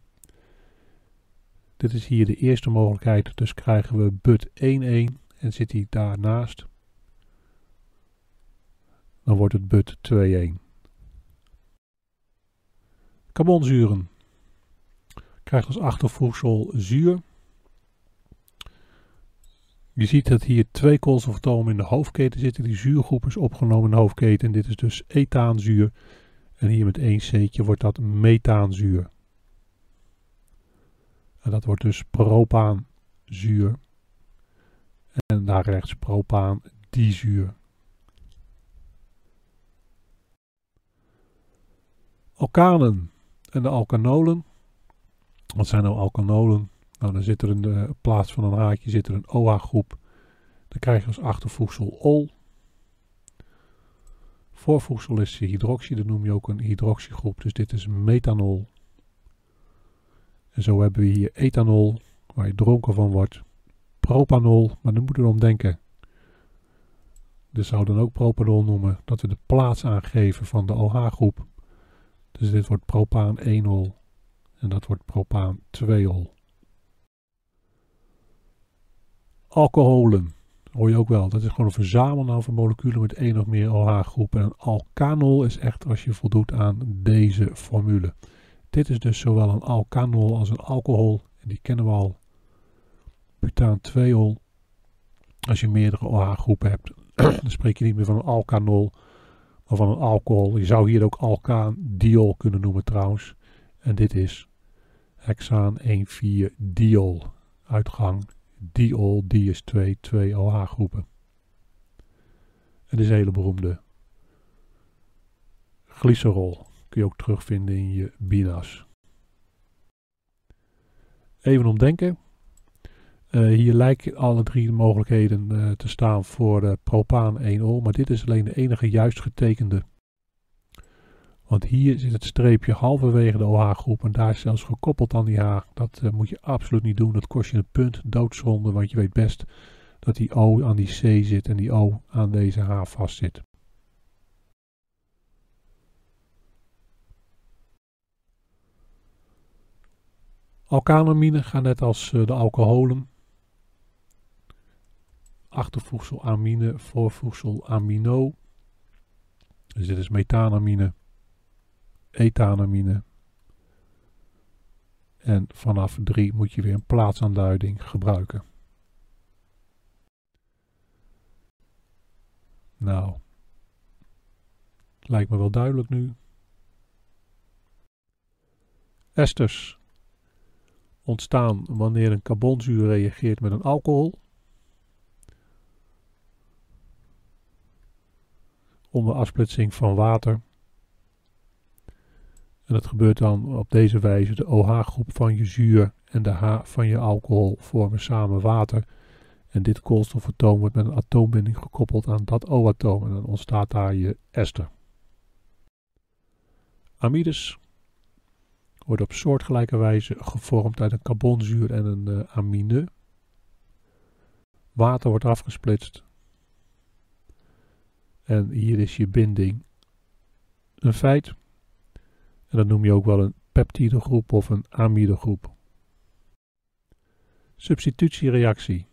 Dit is hier de eerste mogelijkheid, dus krijgen we but 1,1 en zit hij daarnaast. Dan wordt het but 2,1. Carbonzuren krijgt als achtervoegsel zuur. Je ziet dat hier twee koolstofatomen in de hoofdketen zitten. Die zuurgroep is opgenomen in de hoofdketen. Dit is dus ethaanzuur. En hier met één C'tje wordt dat methaanzuur. En dat wordt dus propaanzuur. En daar rechts propaandizuur. Alkanen en de alkanolen wat zijn nou alkanolen? Nou, dan zit er in de plaats van een haakje zit er een OH-groep. Dan krijg je als achtervoegsel ol. Voorvoegsel is hydroxy, dat noem je ook een hydroxygroep. Dus dit is methanol. En zo hebben we hier ethanol, waar je dronken van wordt. Propanol, maar dan moeten we om denken. Dit zou dan ook propanol noemen, dat we de plaats aangeven van de OH-groep. Dus dit wordt propaan 1-ol. En dat wordt propaan 2-ol. Alcoholen. Hoor je ook wel. Dat is gewoon een verzamelnaam van moleculen met één of meer OH-groepen. En een alkanol is echt als je voldoet aan deze formule. Dit is dus zowel een alkanol als een alcohol. En die kennen we al. Butaan 2-ol. Als je meerdere OH-groepen hebt, dan spreek je niet meer van een alkanol, maar van een alcohol. Je zou hier ook alkaandiol kunnen noemen trouwens. En dit is hexaan 1,4 diol. Uitgang diol, die is 2, 2 OH groepen. En is een hele beroemde glycerol. Kun je ook terugvinden in je binas. Even omdenken. Uh, hier lijken alle drie mogelijkheden uh, te staan voor uh, propaan 1-ol, maar dit is alleen de enige juist getekende want hier zit het streepje halverwege de OH-groep en daar is zelfs gekoppeld aan die H. Dat uh, moet je absoluut niet doen. Dat kost je een punt doodzonde, want je weet best dat die O aan die C zit en die O aan deze H vastzit. Alkanamine gaan net als uh, de alcoholen. achtervoegsel amine, voorvoegsel amino. Dus dit is methanamine, ethanamine. En vanaf 3 moet je weer een plaatsaanduiding gebruiken. Nou, lijkt me wel duidelijk nu. Esters ontstaan wanneer een carbonzuur reageert met een alcohol. Onder afsplitsing van water. En dat gebeurt dan op deze wijze. De OH-groep van je zuur en de H van je alcohol vormen samen water. En dit koolstofatoom wordt met een atoombinding gekoppeld aan dat O-atoom. En dan ontstaat daar je ester. Amides wordt op soortgelijke wijze gevormd uit een carbonzuur en een uh, amine. Water wordt afgesplitst. En hier is je binding een feit. En dat noem je ook wel een peptidegroep of een amidegroep. Substitutiereactie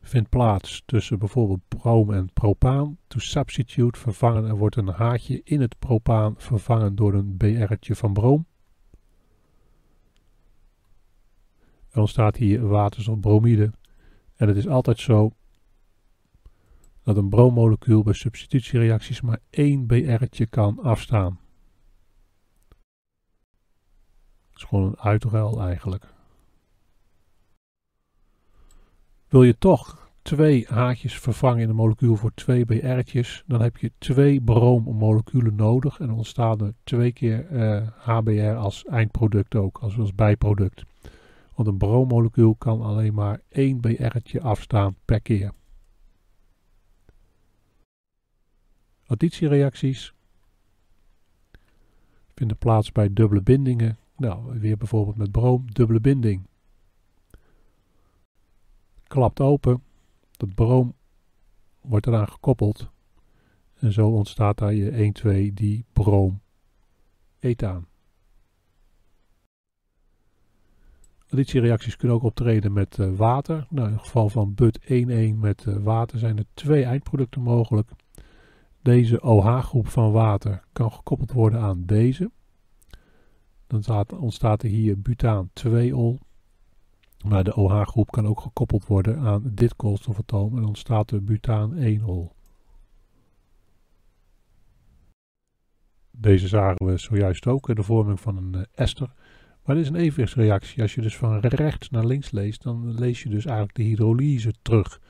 vindt plaats tussen bijvoorbeeld brom en propaan. To substitute vervangen, er wordt een haatje in het propaan vervangen door een BR'tje van brom. Er ontstaat hier waterstofbromide. En het is altijd zo dat een broommolecuul bij substitutiereacties maar één BR'tje kan afstaan. Het is gewoon een uitruil eigenlijk. Wil je toch twee haakjes vervangen in een molecuul voor twee BR'tjes, dan heb je twee broommoleculen nodig en ontstaan er twee keer uh, HBr als eindproduct ook, als, als bijproduct. Want een broommolecuul kan alleen maar één BR'tje afstaan per keer. Additiereacties vinden plaats bij dubbele bindingen. Nou, weer bijvoorbeeld met broom, dubbele binding klapt open. Dat broom wordt eraan gekoppeld. En zo ontstaat daar je 1,2 die broom ethaan. Additiereacties kunnen ook optreden met uh, water. Nou, in het geval van BUT 1,1 met uh, water zijn er twee eindproducten mogelijk. Deze OH-groep van water kan gekoppeld worden aan deze. Dan ontstaat er hier butaan 2-ol maar de OH-groep kan ook gekoppeld worden aan dit koolstofatoom en ontstaat de butaan-1-ol. Deze zagen we zojuist ook in de vorming van een uh, ester. Maar dit is een evenwichtsreactie. Als je dus van rechts naar links leest, dan lees je dus eigenlijk de hydrolyse terug.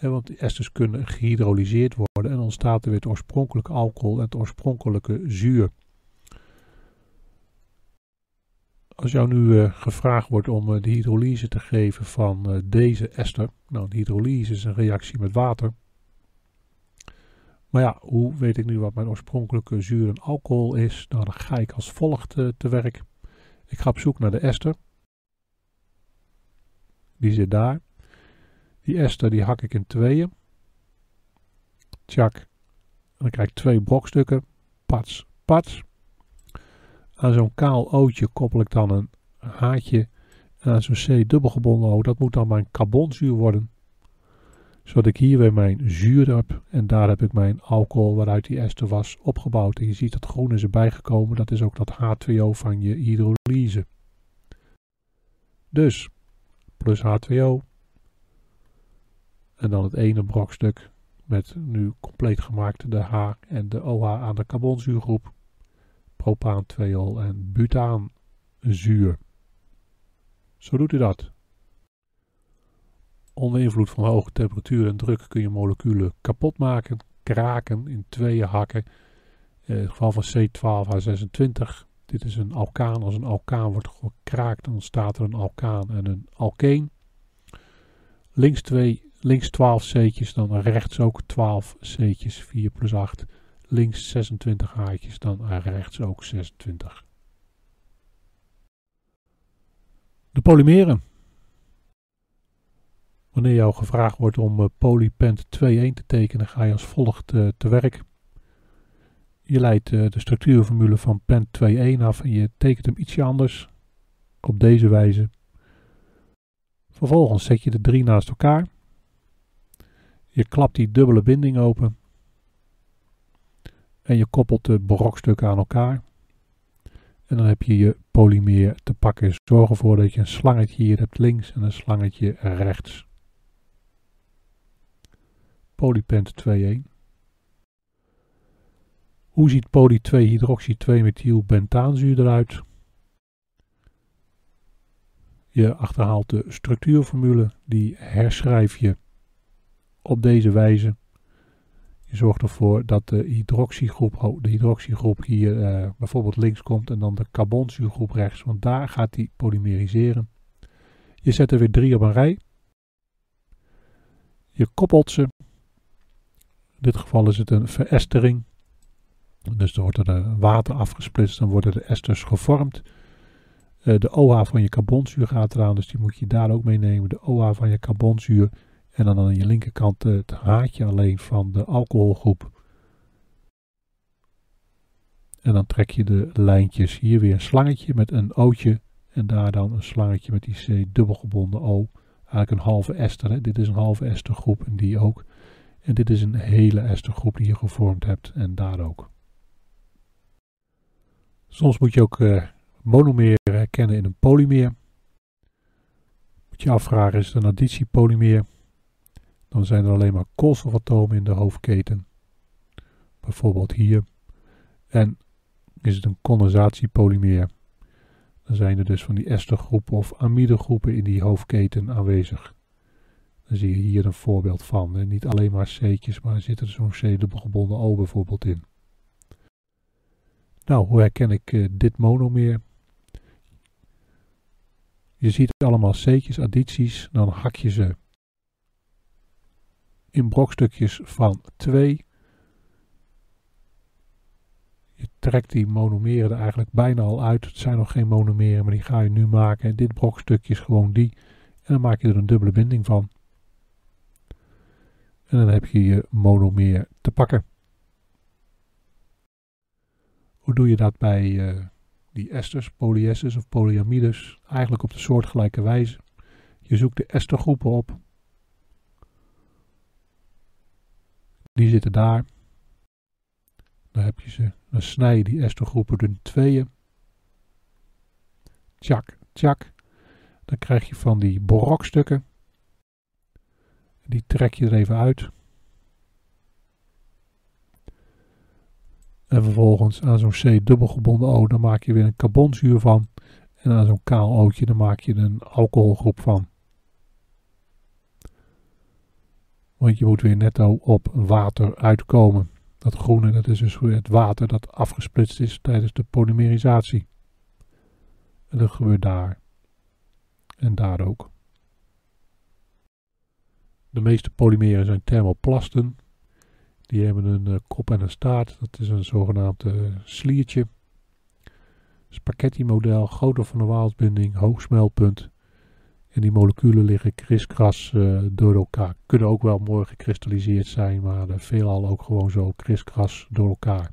want die esters kunnen gehydrolyseerd worden en ontstaat er weer het oorspronkelijke alcohol en het oorspronkelijke zuur. Als jou nu uh, gevraagd wordt om uh, de hydrolyse te geven van uh, deze ester. Nou, de hydrolyse is een reactie met water. Maar ja, hoe weet ik nu wat mijn oorspronkelijke zuur en alcohol is? Nou, dan ga ik als volgt te werk. Ik ga op zoek naar de ester. Die zit daar. Die ester die hak ik in tweeën. Tjak. En dan krijg ik twee brokstukken. Pats, pats. Aan zo'n kaal ootje koppel ik dan een haatje. En aan zo'n C dubbelgebonden O, dat moet dan mijn carbonzuur worden. Zodat ik hier weer mijn zuur heb. En daar heb ik mijn alcohol waaruit die ester was opgebouwd. En je ziet dat groen is erbij gekomen. Dat is ook dat H2O van je hydrolyse. Dus plus H2O. En dan het ene brokstuk met nu compleet gemaakt de H en de OH aan de carbonzuurgroep propaan 2 en butaanzuur. Zo doet u dat. Onder invloed van hoge temperatuur en druk kun je moleculen kapot maken, kraken, in tweeën hakken. In het geval van C12H26, dit is een alkaan. Als een alkaan wordt gekraakt, dan ontstaat er een alkaan en een alkeen. Links, 2, links 12 C'tjes, dan rechts ook 12 C'tjes, 4 plus 8 links 26 haartjes, dan rechts ook 26. De polymeren. Wanneer jou gevraagd wordt om uh, polypent 2.1 te tekenen, ga je als volgt uh, te werk. Je leidt de structuurformule van pent 2.1 af en je tekent hem ietsje anders. Op deze wijze. Vervolgens zet je de drie naast elkaar. Je klapt die dubbele binding open. En je koppelt de brokstukken aan elkaar. En dan heb je je polymeer te pakken. Zorg ervoor dat je een slangetje hier hebt links en een slangetje rechts. Polypent 2.1. Hoe ziet poly 2 hydroxy 2 methylbentaanzuur eruit? Je achterhaalt de structuurformule, die herschrijf je op deze wijze. Je zorgt ervoor dat de hydroxygroep, de hydroxygroep hier uh, bijvoorbeeld links komt en dan de carbonzuurgroep rechts, want daar gaat die polymeriseren. Je zet er weer drie op een rij. Je koppelt ze. In dit geval is het een verestering. Dus er wordt er water afgesplitst, dan worden de esters gevormd. Uh, de OH van je carbonzuur gaat eraan, dus die moet je daar ook meenemen. De OH van je carbonzuur en dan aan je linkerkant het haartje alleen van de alcoholgroep. En dan trek je de lijntjes hier weer een slangetje met een O'tje. En daar dan een slangetje met die C dubbelgebonden O. Eigenlijk een halve ester. Dit is een halve estergroep en die ook. En dit is een hele estergroep die je gevormd hebt en daar ook. Soms moet je ook uh, monomer herkennen in een polymeer. Moet je afvragen, is het een additiepolymeer? Dan zijn er alleen maar koolstofatomen in de hoofdketen. Bijvoorbeeld hier. En is het een condensatiepolymeer. Dan zijn er dus van die estergroepen of amidegroepen in die hoofdketen aanwezig. Dan zie je hier een voorbeeld van. Niet alleen maar C'tjes, maar er zit er zo'n C-dubbelgebonden O bijvoorbeeld in. Nou, hoe herken ik uh, dit monomeer? Je ziet allemaal C'tjes, addities, dan hak je ze in brokstukjes van 2. Je trekt die monomeren er eigenlijk bijna al uit. Het zijn nog geen monomeren, maar die ga je nu maken. En dit brokstukje is gewoon die. En dan maak je er een dubbele binding van. En dan heb je je monomeer te pakken. Hoe doe je dat bij uh, die esters, polyesters of polyamides? Eigenlijk op de soortgelijke wijze. Je zoekt de estergroepen op Die zitten daar. Dan heb je ze. Dan snij je die estergroepen in tweeën. Tjak, tjak. Dan krijg je van die brokstukken. Die trek je er even uit. En vervolgens aan zo'n C dubbelgebonden O, dan maak je weer een carbonzuur van. En aan zo'n kaal O'tje, dan maak je een alcoholgroep van. Want je moet weer netto op water uitkomen. Dat groene, dat is dus het water dat afgesplitst is tijdens de polymerisatie. En dat gebeurt daar. En daar ook. De meeste polymeren zijn thermoplasten. Die hebben een uh, kop en een staart. Dat is een zogenaamd uh, sliertje. Spaghetti model, grootte van de waalsbinding, hoog smelpunt. En die moleculen liggen kriskras uh, door elkaar. Kunnen ook wel mooi gekristalliseerd zijn, maar uh, veelal ook gewoon zo kriskras door elkaar.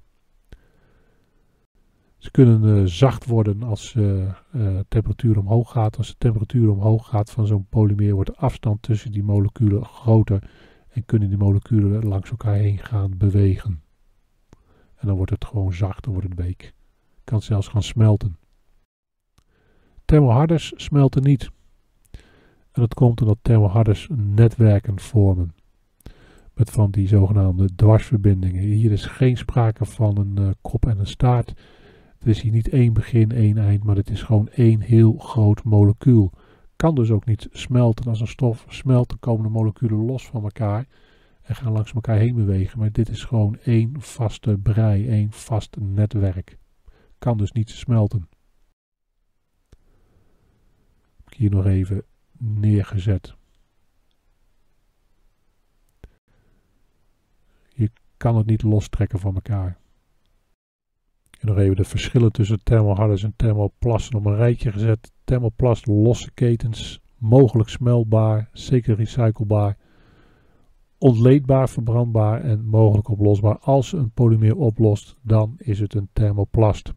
Ze kunnen uh, zacht worden als de temperatuur omhoog gaat. Als de temperatuur omhoog gaat van zo'n polymeer wordt de afstand tussen die moleculen groter. En kunnen die moleculen langs elkaar heen gaan bewegen. En dan wordt het gewoon zacht, dan wordt het week. Kan zelfs gaan smelten. Thermoharders smelten niet. En dat komt omdat thermoharders netwerken vormen. Met van die zogenaamde dwarsverbindingen. Hier is geen sprake van een uh, kop en een staart. Het is hier niet één begin, één eind, maar het is gewoon één heel groot molecuul. Kan dus ook niet smelten. Als een stof smelt, dan komen de moleculen los van elkaar en gaan langs elkaar heen bewegen. Maar dit is gewoon één vaste brei, één vast netwerk. Kan dus niet smelten. Hier nog even neergezet. Je kan het niet lostrekken van elkaar. En nog even de verschillen tussen thermoharders en thermoplasten op een rijtje gezet. Thermoplast losse ketens, mogelijk smeltbaar, zeker recyclebaar, ontleedbaar, verbrandbaar en mogelijk oplosbaar. Als een polymeer oplost, dan is het een thermoplast.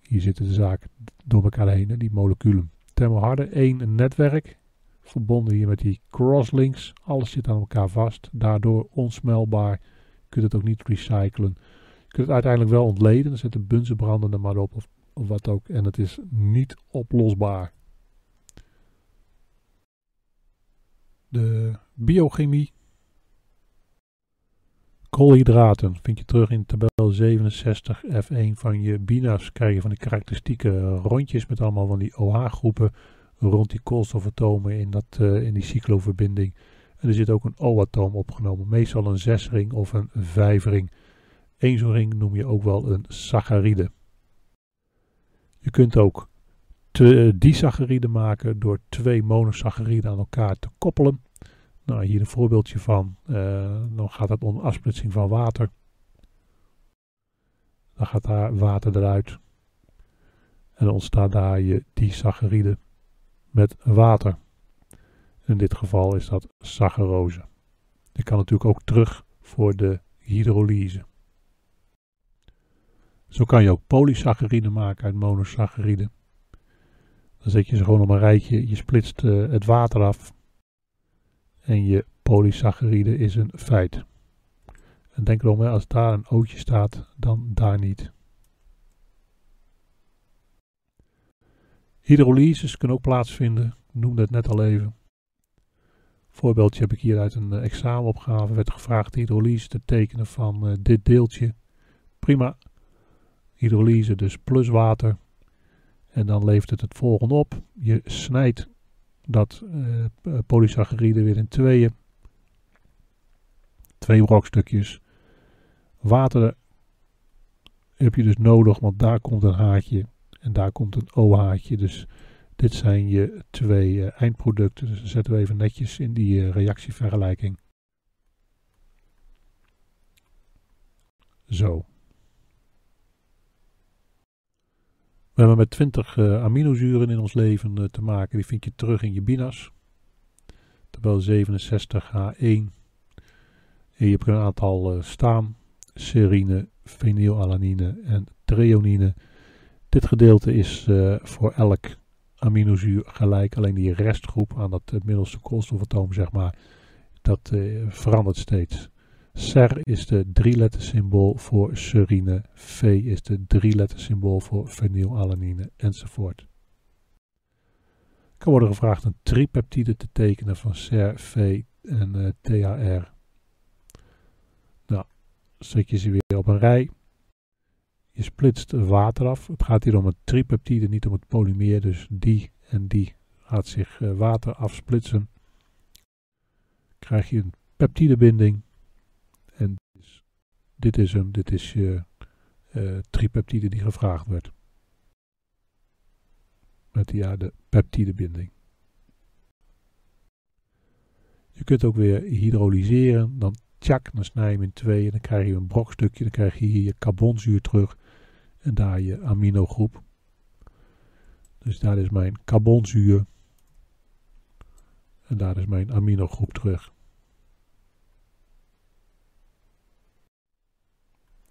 Hier zitten de zaken door elkaar heen, die moleculen thermoharde één netwerk verbonden hier met die crosslinks. Alles zit aan elkaar vast, daardoor onsmelbaar. Je kunt het ook niet recyclen. Je kunt het uiteindelijk wel ontleden, dan zet de bunzenbranden er maar op of, of wat ook. En het is niet oplosbaar. De biochemie. Koolhydraten vind je terug in tabel 67 F1 van je BINAS. Krijg je van die karakteristieke rondjes met allemaal van die OH-groepen rond die koolstofatomen in, dat, uh, in die cycloverbinding. En er zit ook een O-atoom opgenomen, meestal een zesring of een vijfring. Eén zo'n ring noem je ook wel een saccharide. Je kunt ook disaccharide maken door twee monosacchariden aan elkaar te koppelen. Nou, hier een voorbeeldje van. Uh, dan gaat het om afsplitsing van water. Dan gaat daar water eruit. En dan ontstaat daar je disaccharide met water. In dit geval is dat saccharose. Je kan natuurlijk ook terug voor de hydrolyse. Zo kan je ook polysaccharide maken uit monosaccharide. Dan zet je ze gewoon op een rijtje, je splitst uh, het water af en je polysaccharide is een feit. En denk erom, als daar een ootje staat, dan daar niet. Hydrolyses kunnen ook plaatsvinden, ik noemde het net al even. Voorbeeldje heb ik hier uit een uh, examenopgave, werd gevraagd hydrolyse te tekenen van uh, dit deeltje. Prima, hydrolyse dus plus water. En dan levert het het volgende op. Je snijdt dat uh, polysaccharide weer in tweeën. Twee brokstukjes. Water heb je dus nodig, want daar komt een haartje en daar komt een O-haartje. Dus dit zijn je twee uh, eindproducten. Dus dan zetten we even netjes in die reactievergelijking. Zo. We hebben met 20 uh, aminozuren in ons leven uh, te maken. Die vind je terug in je binas. Tabel 67H1. En je hebt een aantal uh, staan. Serine, fenylalanine en treonine. Dit gedeelte is voor elk aminozuur gelijk. Alleen die restgroep aan dat middelste koolstofatoom, zeg maar, dat verandert steeds. SER is de drie symbool voor serine, V is de drie symbool voor fenylalanine enzovoort. Kan worden gevraagd een tripeptide te tekenen van SER, V en eh, THR. Nou, zet je ze weer op een rij. Je splitst water af. Het gaat hier om een tripeptide, niet om het polymeer. Dus die en die gaat zich uh, water afsplitsen. Krijg je een peptidebinding. Dit is hem, dit is je uh, tripeptide die gevraagd werd. Met ja, de peptidebinding. Je kunt ook weer hydrolyseren, dan tjak, dan snij je hem in twee en dan krijg je een brokstukje, dan krijg je hier je carbonzuur terug en daar je aminogroep. Dus daar is mijn carbonzuur en daar is mijn aminogroep terug.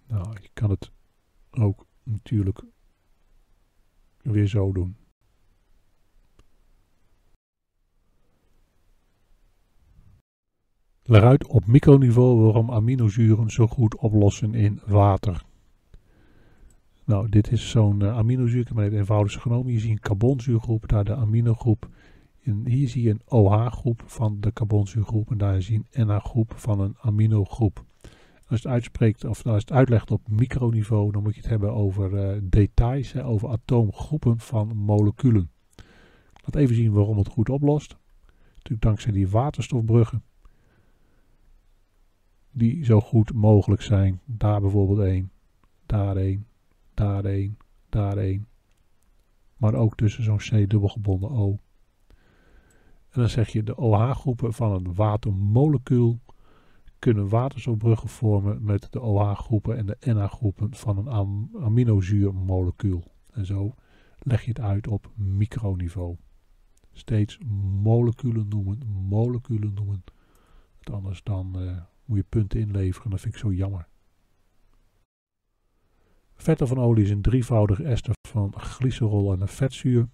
Nou, je kan het ook natuurlijk weer zo doen. Leg uit op microniveau waarom aminozuren zo goed oplossen in water. Nou, dit is zo'n uh, aminozuur, ik heb het eenvoudigst genomen. Hier zie je een carbonzuurgroep, daar de aminogroep. En hier zie je een OH-groep van de carbonzuurgroep en daar zie je een NH-groep van een aminogroep. Als je het uitspreekt of als het uitlegt op microniveau, dan moet je het hebben over uh, details, over atoomgroepen van moleculen. Laat even zien waarom het goed oplost. Natuurlijk dankzij die waterstofbruggen. Die zo goed mogelijk zijn. Daar bijvoorbeeld één, daar één, daar één, daar één. Maar ook tussen zo'n C-dubbelgebonden O. En dan zeg je de OH-groepen van een watermolecuul kunnen waterstofbruggen vormen met de OH-groepen en de NH-groepen van een am aminozuurmolecuul. En zo leg je het uit op microniveau. Steeds moleculen noemen, moleculen noemen. Want anders dan uh, moet je punten inleveren, dat vind ik zo jammer. Vetten van olie is een drievoudige ester van glycerol en een vetzuur.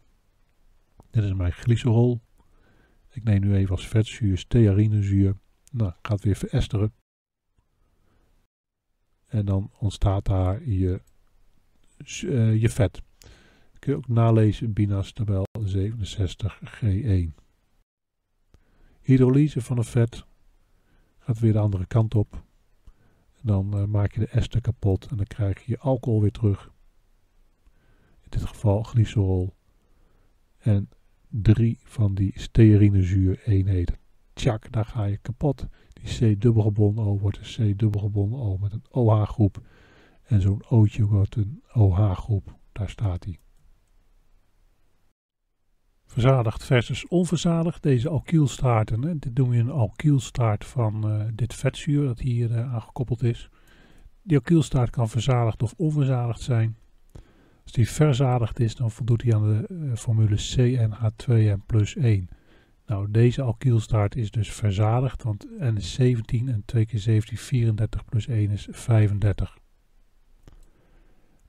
Dit is mijn glycerol. Ik neem nu even als vetzuur stearinezuur. Nou, gaat weer veresteren. En dan ontstaat daar je, uh, je vet. Kun je ook nalezen in BINAS tabel 67G1. Hydrolyse van het vet gaat weer de andere kant op. Dan uh, maak je de ester kapot en dan krijg je alcohol weer terug. In dit geval glycerol. En drie van die stearinezuur eenheden. Tjak, daar ga je kapot. Die C-dubbelgebonden O wordt een C-dubbelgebonden O met een OH-groep. En zo'n O'tje wordt een OH-groep. Daar staat hij. Verzadigd versus onverzadigd. Deze alkylstaarten, hè, dit doen we een alkylstaart van uh, dit vetzuur dat hier uh, aangekoppeld is. Die alkylstaart kan verzadigd of onverzadigd zijn. Als die verzadigd is, dan voldoet hij aan de uh, formule CnH2n plus 1. Nou, deze alkylstaart is dus verzadigd, want N is 17 en 2 keer 17, 34 plus 1 is 35.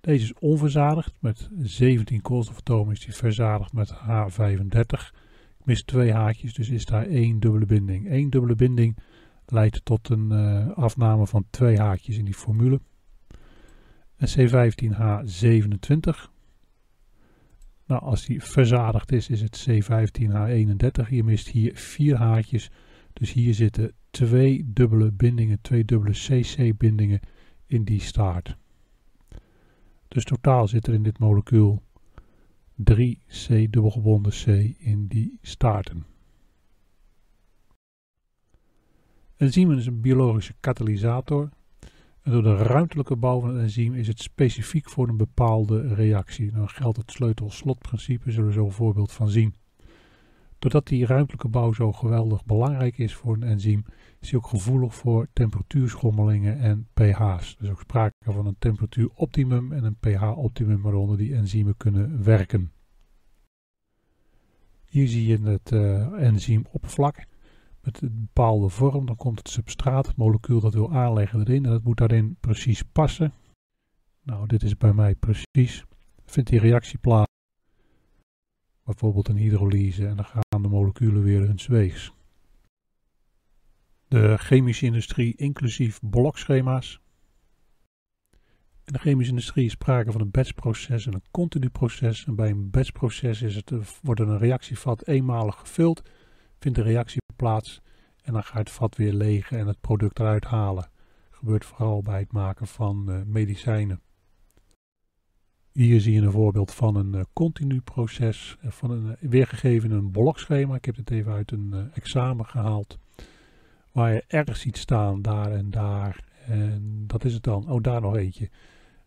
Deze is onverzadigd met 17 koolstofatomen is die verzadigd met H35. Ik mis twee haakjes, dus is daar één dubbele binding. Eén dubbele binding leidt tot een uh, afname van twee haakjes in die formule. En C15H27. Nou, als die verzadigd is, is het C15H31. Je mist hier vier haakjes. Dus hier zitten twee dubbele bindingen, twee dubbele CC-bindingen in die staart. Dus totaal zit er in dit molecuul 3 C-dubbelgebonden C in die staarten. Enzym is een biologische katalysator. Door de ruimtelijke bouw van het enzym is het specifiek voor een bepaalde reactie. Dan geldt het sleutel-slotprincipe, zullen we zo een voorbeeld van zien. Doordat die ruimtelijke bouw zo geweldig belangrijk is voor een enzym, is hij ook gevoelig voor temperatuurschommelingen en pH's. Dus ook sprake van een temperatuuroptimum en een pH-optimum waaronder die enzymen kunnen werken. Hier zie je het uh, enzymoppervlak met een bepaalde vorm. Dan komt het substraat, het molecuul dat wil aanleggen erin en dat moet daarin precies passen. Nou, dit is bij mij precies. Vindt die reactie plaats bijvoorbeeld een hydrolyse en dan gaan de moleculen weer hun weegs. De chemische industrie inclusief blokschema's. In de chemische industrie is sprake van een batchproces en een continu proces. En bij een batchproces is het, wordt een reactievat eenmalig gevuld, vindt de reactie plaats en dan gaat het vat weer legen en het product eruit halen. Dat gebeurt vooral bij het maken van uh, medicijnen. Hier zie je een voorbeeld van een uh, continu proces, uh, van een, weergegeven een blokschema. Ik heb dit even uit een examen gehaald. Waar je ergens ziet staan, daar en daar. En dat is het dan. Oh, daar nog eentje.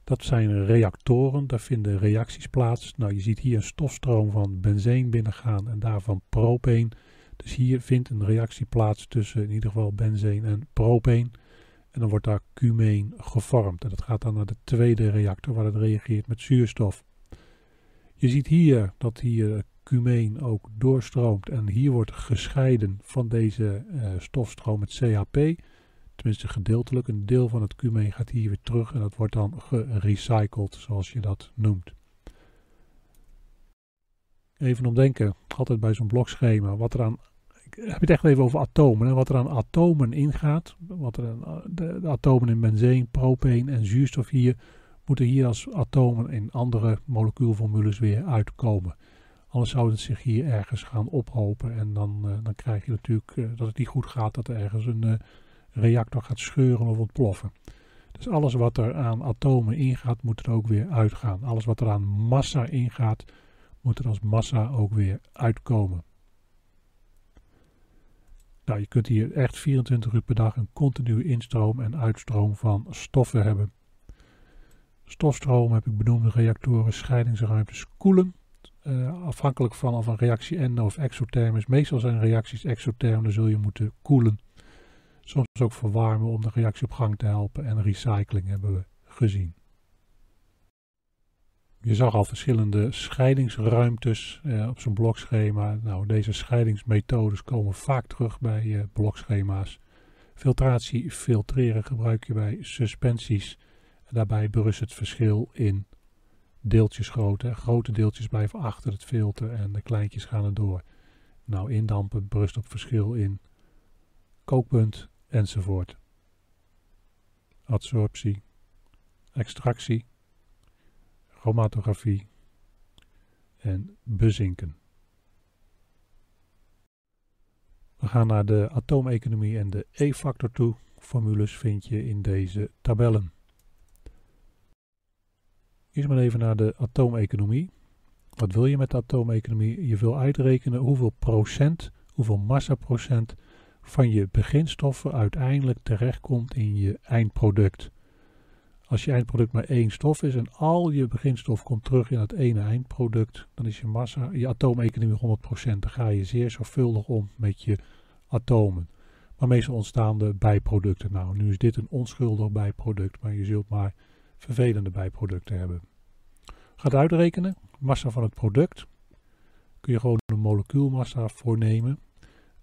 Dat zijn reactoren, daar vinden reacties plaats. Nou, je ziet hier een stofstroom van benzeen binnengaan en daarvan propeen. Dus hier vindt een reactie plaats tussen in ieder geval benzeen en propeen. En dan wordt daar cumeen gevormd. En dat gaat dan naar de tweede reactor waar het reageert met zuurstof. Je ziet hier dat hier cumeen ook doorstroomt. En hier wordt gescheiden van deze uh, stofstroom met CHP. Tenminste gedeeltelijk. Een deel van het cumeen gaat hier weer terug. En dat wordt dan gerecycled zoals je dat noemt. Even omdenken, altijd bij zo'n blokschema, wat er aan heb het echt even over atomen. Hè? Wat er aan atomen ingaat. Wat er aan, de, de, atomen in benzeen, propeen en zuurstof hier. Moeten hier als atomen in andere molecuulformules weer uitkomen. Anders zou het zich hier ergens gaan ophopen. En dan, uh, dan krijg je natuurlijk uh, dat het niet goed gaat. Dat er ergens een reactor gaat scheuren of ontploffen. Dus alles wat er aan atomen ingaat, moet er ook weer uitgaan. Alles wat er aan massa ingaat, moet er als massa ook weer uitkomen. Nou, je kunt hier echt 24 uur per dag een continue instroom en uitstroom van stoffen hebben. Stofstroom heb ik benoemde reactoren, scheidingsruimtes, koelen. Uh, afhankelijk van of een reactie endo of exotherm is. Meestal zijn reacties exotherm, dan zul je moeten koelen. Soms ook verwarmen om de reactie op gang te helpen en recycling hebben we gezien. Je zag al verschillende scheidingsruimtes eh, op zo'n blokschema. Nou, deze scheidingsmethodes komen vaak terug bij eh, blokschema's. Filtratie, filtreren gebruik je bij suspensies. Daarbij berust het verschil in deeltjesgrootte. Grote deeltjes blijven achter het filter en de kleintjes gaan er door. Nou, indampen berust op verschil in kookpunt enzovoort. Adsorptie, extractie, chromatografie en bezinken. We gaan naar de atoomeconomie en de E-factor toe. Formules vind je in deze tabellen. Eerst maar even naar de atoomeconomie. Wat wil je met de atoomeconomie? Je wil uitrekenen hoeveel procent, hoeveel massaprocent van je beginstoffen uiteindelijk terechtkomt in je eindproduct. Als je eindproduct maar één stof is en al je beginstof komt terug in het ene eindproduct, dan is je massa, je atoomeconomie 100%. Dan ga je zeer zorgvuldig om met je atomen. Maar meestal ontstaan de bijproducten. Nou, nu is dit een onschuldig bijproduct, maar je zult maar vervelende bijproducten hebben. Gaat uitrekenen, massa van het product. Kun je gewoon een molecuulmassa voornemen.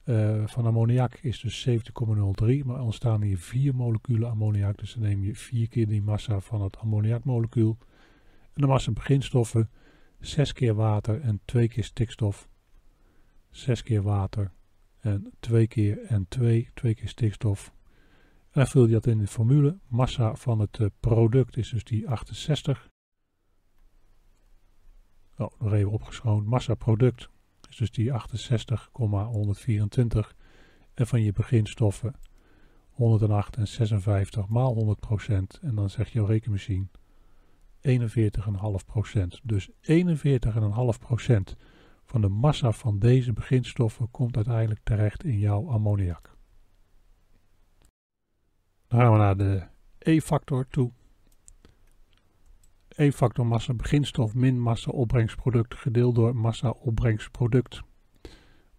Uh, van ammoniak is dus 70,03, maar ontstaan hier vier moleculen ammoniak. Dus dan neem je vier keer die massa van het ammoniakmolecuul. En de massa beginstoffen, 6 keer water en 2 keer stikstof. 6 keer water en 2 keer en 2, 2 keer stikstof. En dan vul je dat in de formule. Massa van het uh, product is dus die 68. Oh, nog even opgeschoond. Massa product dus die 68,124. En van je beginstoffen 108 en 56 maal 100%. En dan zegt jouw rekenmachine 41,5%. Dus 41,5% van de massa van deze beginstoffen komt uiteindelijk terecht in jouw ammoniak. Dan gaan we naar de E-factor toe. E-factor massa beginstof min massa opbrengstproduct gedeeld door massa opbrengstproduct.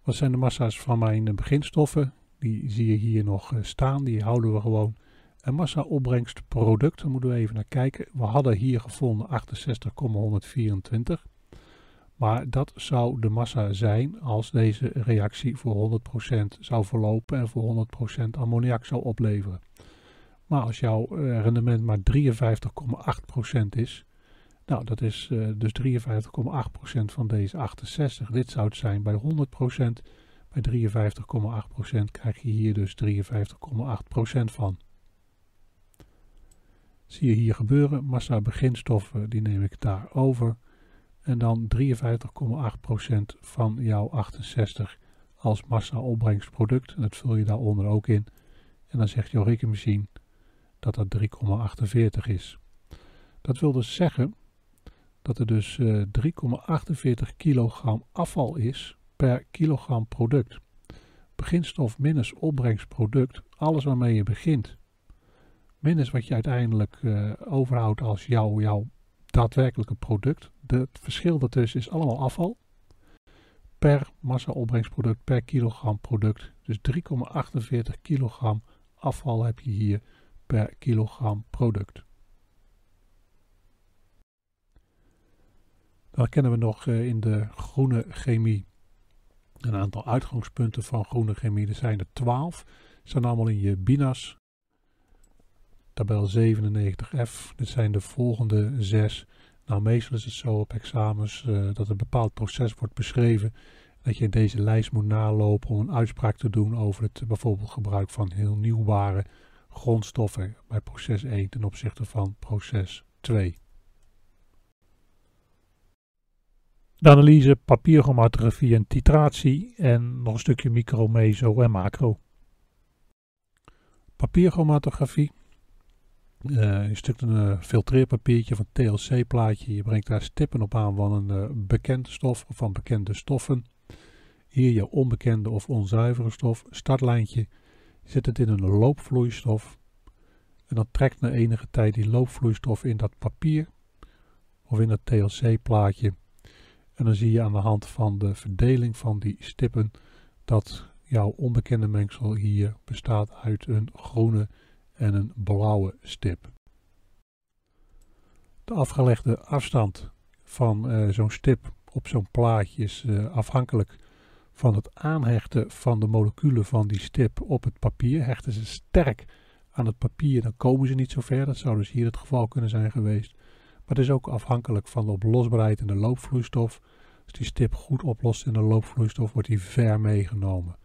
Wat zijn de massa's van mijn beginstoffen? Die zie je hier nog eh, staan, die houden we gewoon. En massa opbrengstproduct, daar moeten we even naar kijken. We hadden hier gevonden 68,124. Maar dat zou de massa zijn als deze reactie voor 100% zou verlopen en voor 100% ammoniak zou opleveren. Maar als jouw eh, rendement maar 53,8% is, nou dat is uh, dus 53,8% van deze 68. Dit zou het zijn bij 100%. Bij 53,8% krijg je hier dus 53,8% van. Zie je hier gebeuren, massa beginstoffen, die neem ik daar over en dan 53,8% van jouw 68 als massa-opbrengstproduct. En dat vul je daaronder ook in. En dan zegt jouw rekenmachine dat dat 3,48 is. Dat wil dus zeggen dat er dus uh, eh, 3,48 kilogram afval is per kilogram product. Beginstof minus opbrengstproduct, alles waarmee je begint. Minus wat je uiteindelijk uh, overhoudt als jouw, jouw daadwerkelijke product. het verschil daartussen is allemaal afval. Per massa-opbrengstproduct, per kilogram product. Dus 3,48 kilogram afval heb je hier per kilogram product. Dan kennen we nog eh, in de groene chemie een aantal uitgangspunten van groene chemie. Er zijn er 12. Ze zijn allemaal in je BINAS tabel 97f. Dit zijn de volgende zes. Nou, meestal is het zo op examens uh, dat een bepaald proces wordt beschreven. Dat je deze lijst moet nalopen om een uitspraak te doen over het bijvoorbeeld gebruik van heel nieuwbare grondstoffen bij proces 1 ten opzichte van proces 2. De analyse, papierchromatografie en titratie en nog een stukje micro, meso en macro. Papierchromatografie uh, je stukt een uh, filtreerpapiertje van TLC-plaatje. Je brengt daar stippen op aan van een uh, bekende stof of van bekende stoffen. Hier je onbekende of onzuivere stof. Startlijntje. Je zet het in een loopvloeistof. En dan trekt na enige tijd die loopvloeistof in dat papier. Of in dat TLC-plaatje. En dan zie je aan de hand van de verdeling van die stippen dat jouw onbekende mengsel hier bestaat uit een groene en een blauwe stip. De afgelegde afstand van uh, zo'n stip op zo'n plaatje is uh, afhankelijk van het aanhechten van de moleculen van die stip op het papier. Hechten ze sterk aan het papier, dan komen ze niet zo ver. Dat zou dus hier het geval kunnen zijn geweest. Maar het is ook afhankelijk van de oplosbaarheid en de loopvloeistof. Als die stip goed oplost in de loopvloeistof, wordt die ver meegenomen.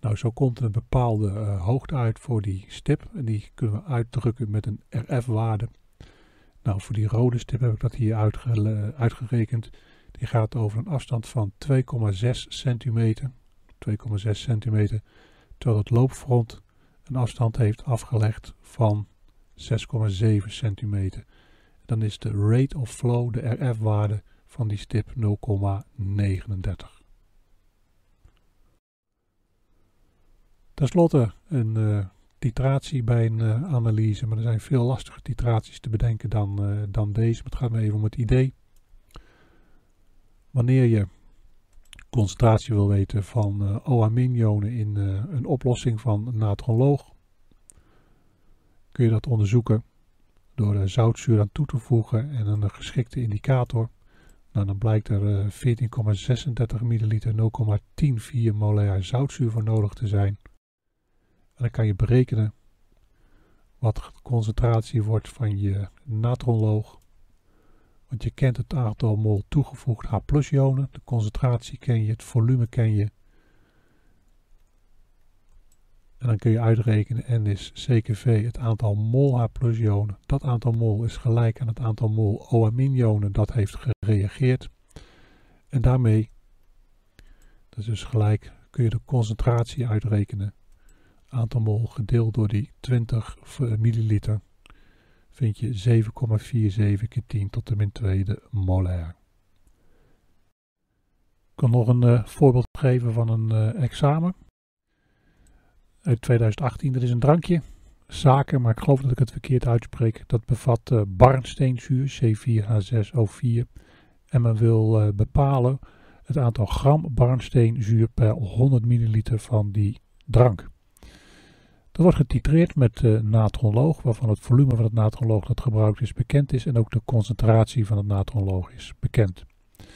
Nou, zo komt er een bepaalde uh, hoogte uit voor die stip. En die kunnen we uitdrukken met een RF-waarde. Nou, voor die rode stip heb ik dat hier uitge uitgerekend. Die gaat over een afstand van 2,6 centimeter. 2,6 centimeter. Terwijl het loopfront een afstand heeft afgelegd van 6,7 centimeter. Dan is de rate of flow, de RF-waarde van die stip 0,39. Ten slotte een uh, titratie bij een uh, analyse, maar er zijn veel lastige titraties te bedenken dan, uh, dan deze. Maar het gaat me even om het idee. Wanneer je concentratie wil weten van OH-ionen in een oplossing van natronloog, kun je dat onderzoeken door er zoutzuur aan toe te voegen en een geschikte indicator. Nou, dan blijkt er uh, 14,36 milliliter 0,104 molair zoutzuur voor nodig te zijn. En dan kan je berekenen wat de concentratie wordt van je natronloog want je kent het aantal mol toegevoegd H ionen, de concentratie ken je, het volume ken je. En dan kun je uitrekenen N is CKV het aantal mol H ionen. Dat aantal mol is gelijk aan het aantal mol OH-ionen dat heeft gereageerd. En daarmee, dat is dus gelijk, kun je de concentratie uitrekenen. Aantal mol gedeeld door die 20 milliliter vind je 7,47 keer 10 tot de min tweede molair. Ik kan nog een uh, voorbeeld geven van een uh, examen. Uit 2018, dat is een drankje. Zaken, maar ik geloof dat ik het verkeerd uitspreek. Dat bevat uh, barnsteenzuur, C4H6O4. En men wil bepalen het aantal gram barnsteenzuur per 100 milliliter van die drank. Dat wordt getitreerd met uh, natronloog, waarvan het volume van het natronloog dat gebruikt is bekend is en ook de concentratie van het natronloog is bekend. En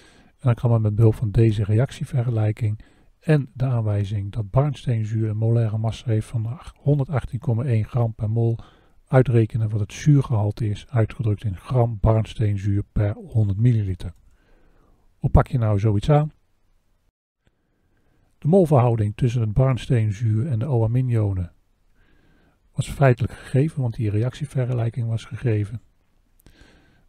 dan kan men met behulp van deze reactievergelijking en de aanwijzing dat barnsteenzuur een molaire massa heeft van 118,1 gram per mol uitrekenen wat het zuurgehalte is, uitgedrukt in gram barnsteenzuur per 100 milliliter. Hoe pak je nou zoiets aan? De molverhouding tussen het barnsteenzuur en de OH-ionen was feitelijk gegeven, want die reactievergelijking was gegeven.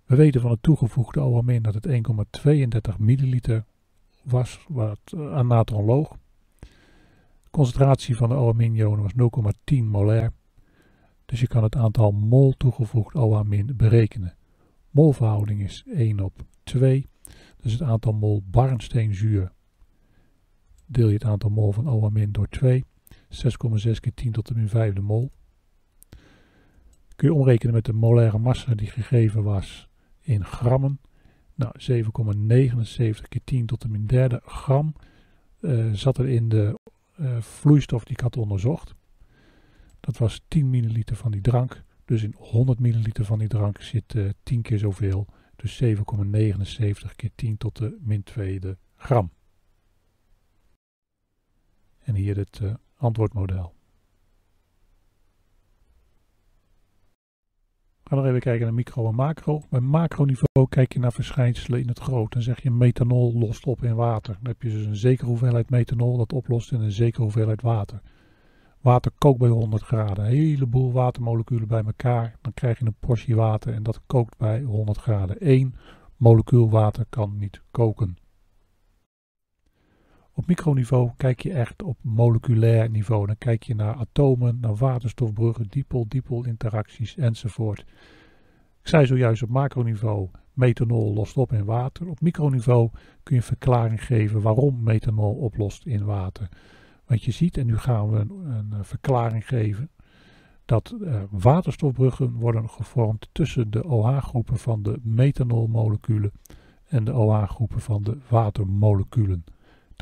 We weten van het toegevoegde OH- dat het 1,32 milliliter was wat, aan natronloog. De concentratie van de OH-ionen was 0,10 molair. Dus je kan het aantal mol toegevoegd OH- berekenen. Molverhouding is 1 op 2. Dus het aantal mol barnsteenzuur deel je het aantal mol van OH- door 2. 6,6 keer 10 tot de min vijfde mol kun je omrekenen met de molaire massa die gegeven was in grammen. Nou, 7,79 keer 10 tot de min derde gram uh, zat er in de uh, vloeistof die ik had onderzocht. Dat was 10 milliliter van die drank. Dus in 100 milliliter van die drank zit uh, eh, 10 keer zoveel. Dus 7,79 keer 10 tot de min tweede gram. En hier het antwoordmodel. Ga nog even kijken naar micro en macro. Bij macroniveau kijk je naar verschijnselen in het groot. Dan zeg je methanol lost op in water. Dan heb je dus een zekere hoeveelheid methanol dat oplost in een zekere hoeveelheid water. Water kookt bij 100 graden. Een heleboel watermoleculen bij elkaar. Dan krijg je een portie water en dat kookt bij 100 graden. Eén molecuul water kan niet koken. Op microniveau kijk je echt op moleculair niveau. Dan kijk je naar atomen, naar waterstofbruggen, dipol-dipol interacties enzovoort. Ik zei zojuist op macroniveau, methanol lost op in water. Op microniveau kun je een verklaring geven waarom methanol oplost in water. Want je ziet, en nu gaan we een, een verklaring geven, dat uh, waterstofbruggen worden gevormd tussen de OH-groepen van de methanolmoleculen en de OH-groepen van de watermoleculen.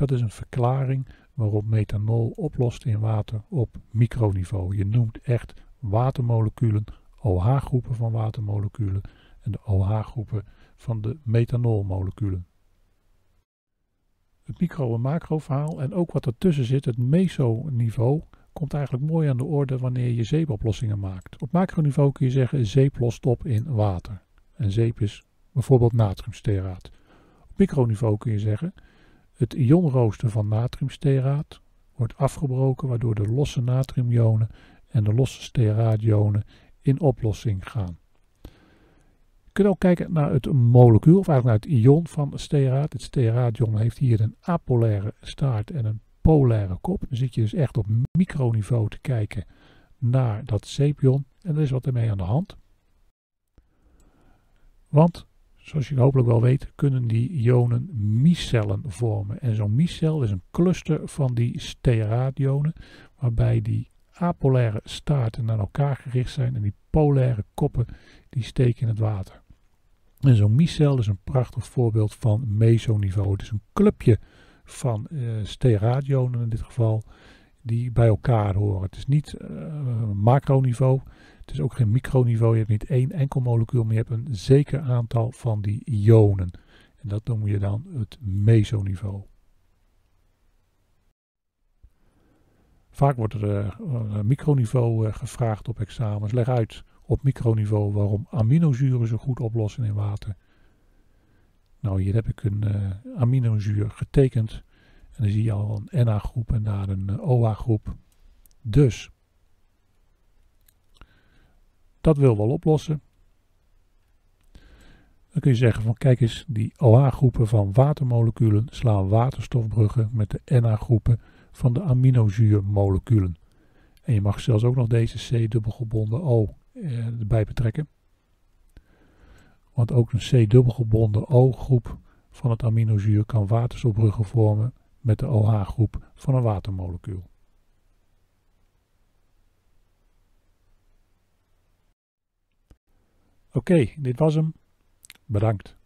Dat is een verklaring waarop methanol oplost in water op microniveau. Je noemt echt watermoleculen, OH-groepen van watermoleculen en de OH-groepen van de methanolmoleculen. Het micro- en macro verhaal en ook wat ertussen zit, het mesoniveau, komt eigenlijk mooi aan de orde wanneer je zeepoplossingen maakt. Op macroniveau kun je zeggen zeep lost op in water. En zeep is bijvoorbeeld natriumsteraat microniveau kun je zeggen. Het ionrooster van natriumstearaat wordt afgebroken waardoor de losse natriumionen en de losse stearaationen in oplossing gaan. Je kunt ook kijken naar het molecuul, of eigenlijk naar het ion van stearaat. Het stearaation heeft hier een apolaire staart en een polaire kop. Dan zit je dus echt op microniveau te kijken naar dat zeepion. En er is wat ermee aan de hand. Want, zoals je hopelijk wel weet, kunnen die ionen micellen vormen. En zo'n micel is een cluster van die stearaationen, waarbij die apolaire staarten naar elkaar gericht zijn en die polaire koppen die steken in het water. En zo'n micel is een prachtig voorbeeld van mesoniveau. Het is een clubje van uh, in dit geval, die bij elkaar horen. Het is niet uh, macroniveau, het is ook geen microniveau. Je hebt niet één enkel molecuul, maar je hebt een zeker aantal van die ionen. En dat noem je dan het mesoniveau. Vaak wordt er uh, microniveau gevraagd op examens. Leg uit op microniveau waarom aminozuren zo goed oplossen in water. Nou, hier heb ik een aminozuur getekend. En dan zie je al een Na-groep en daar een OA-groep. Dus, dat wil wel oplossen. Dan kun je zeggen van kijk eens, die OH-groepen van watermoleculen slaan waterstofbruggen met de Na-groepen van de aminozuurmoleculen. En je mag zelfs ook nog deze C-dubbelgebonden O eh, erbij betrekken. Want ook een C-dubbelgebonden O-groep van het aminozuur kan waterstofbruggen vormen met de OH-groep van een watermolecuul. Oké, dit was hem. Bedankt.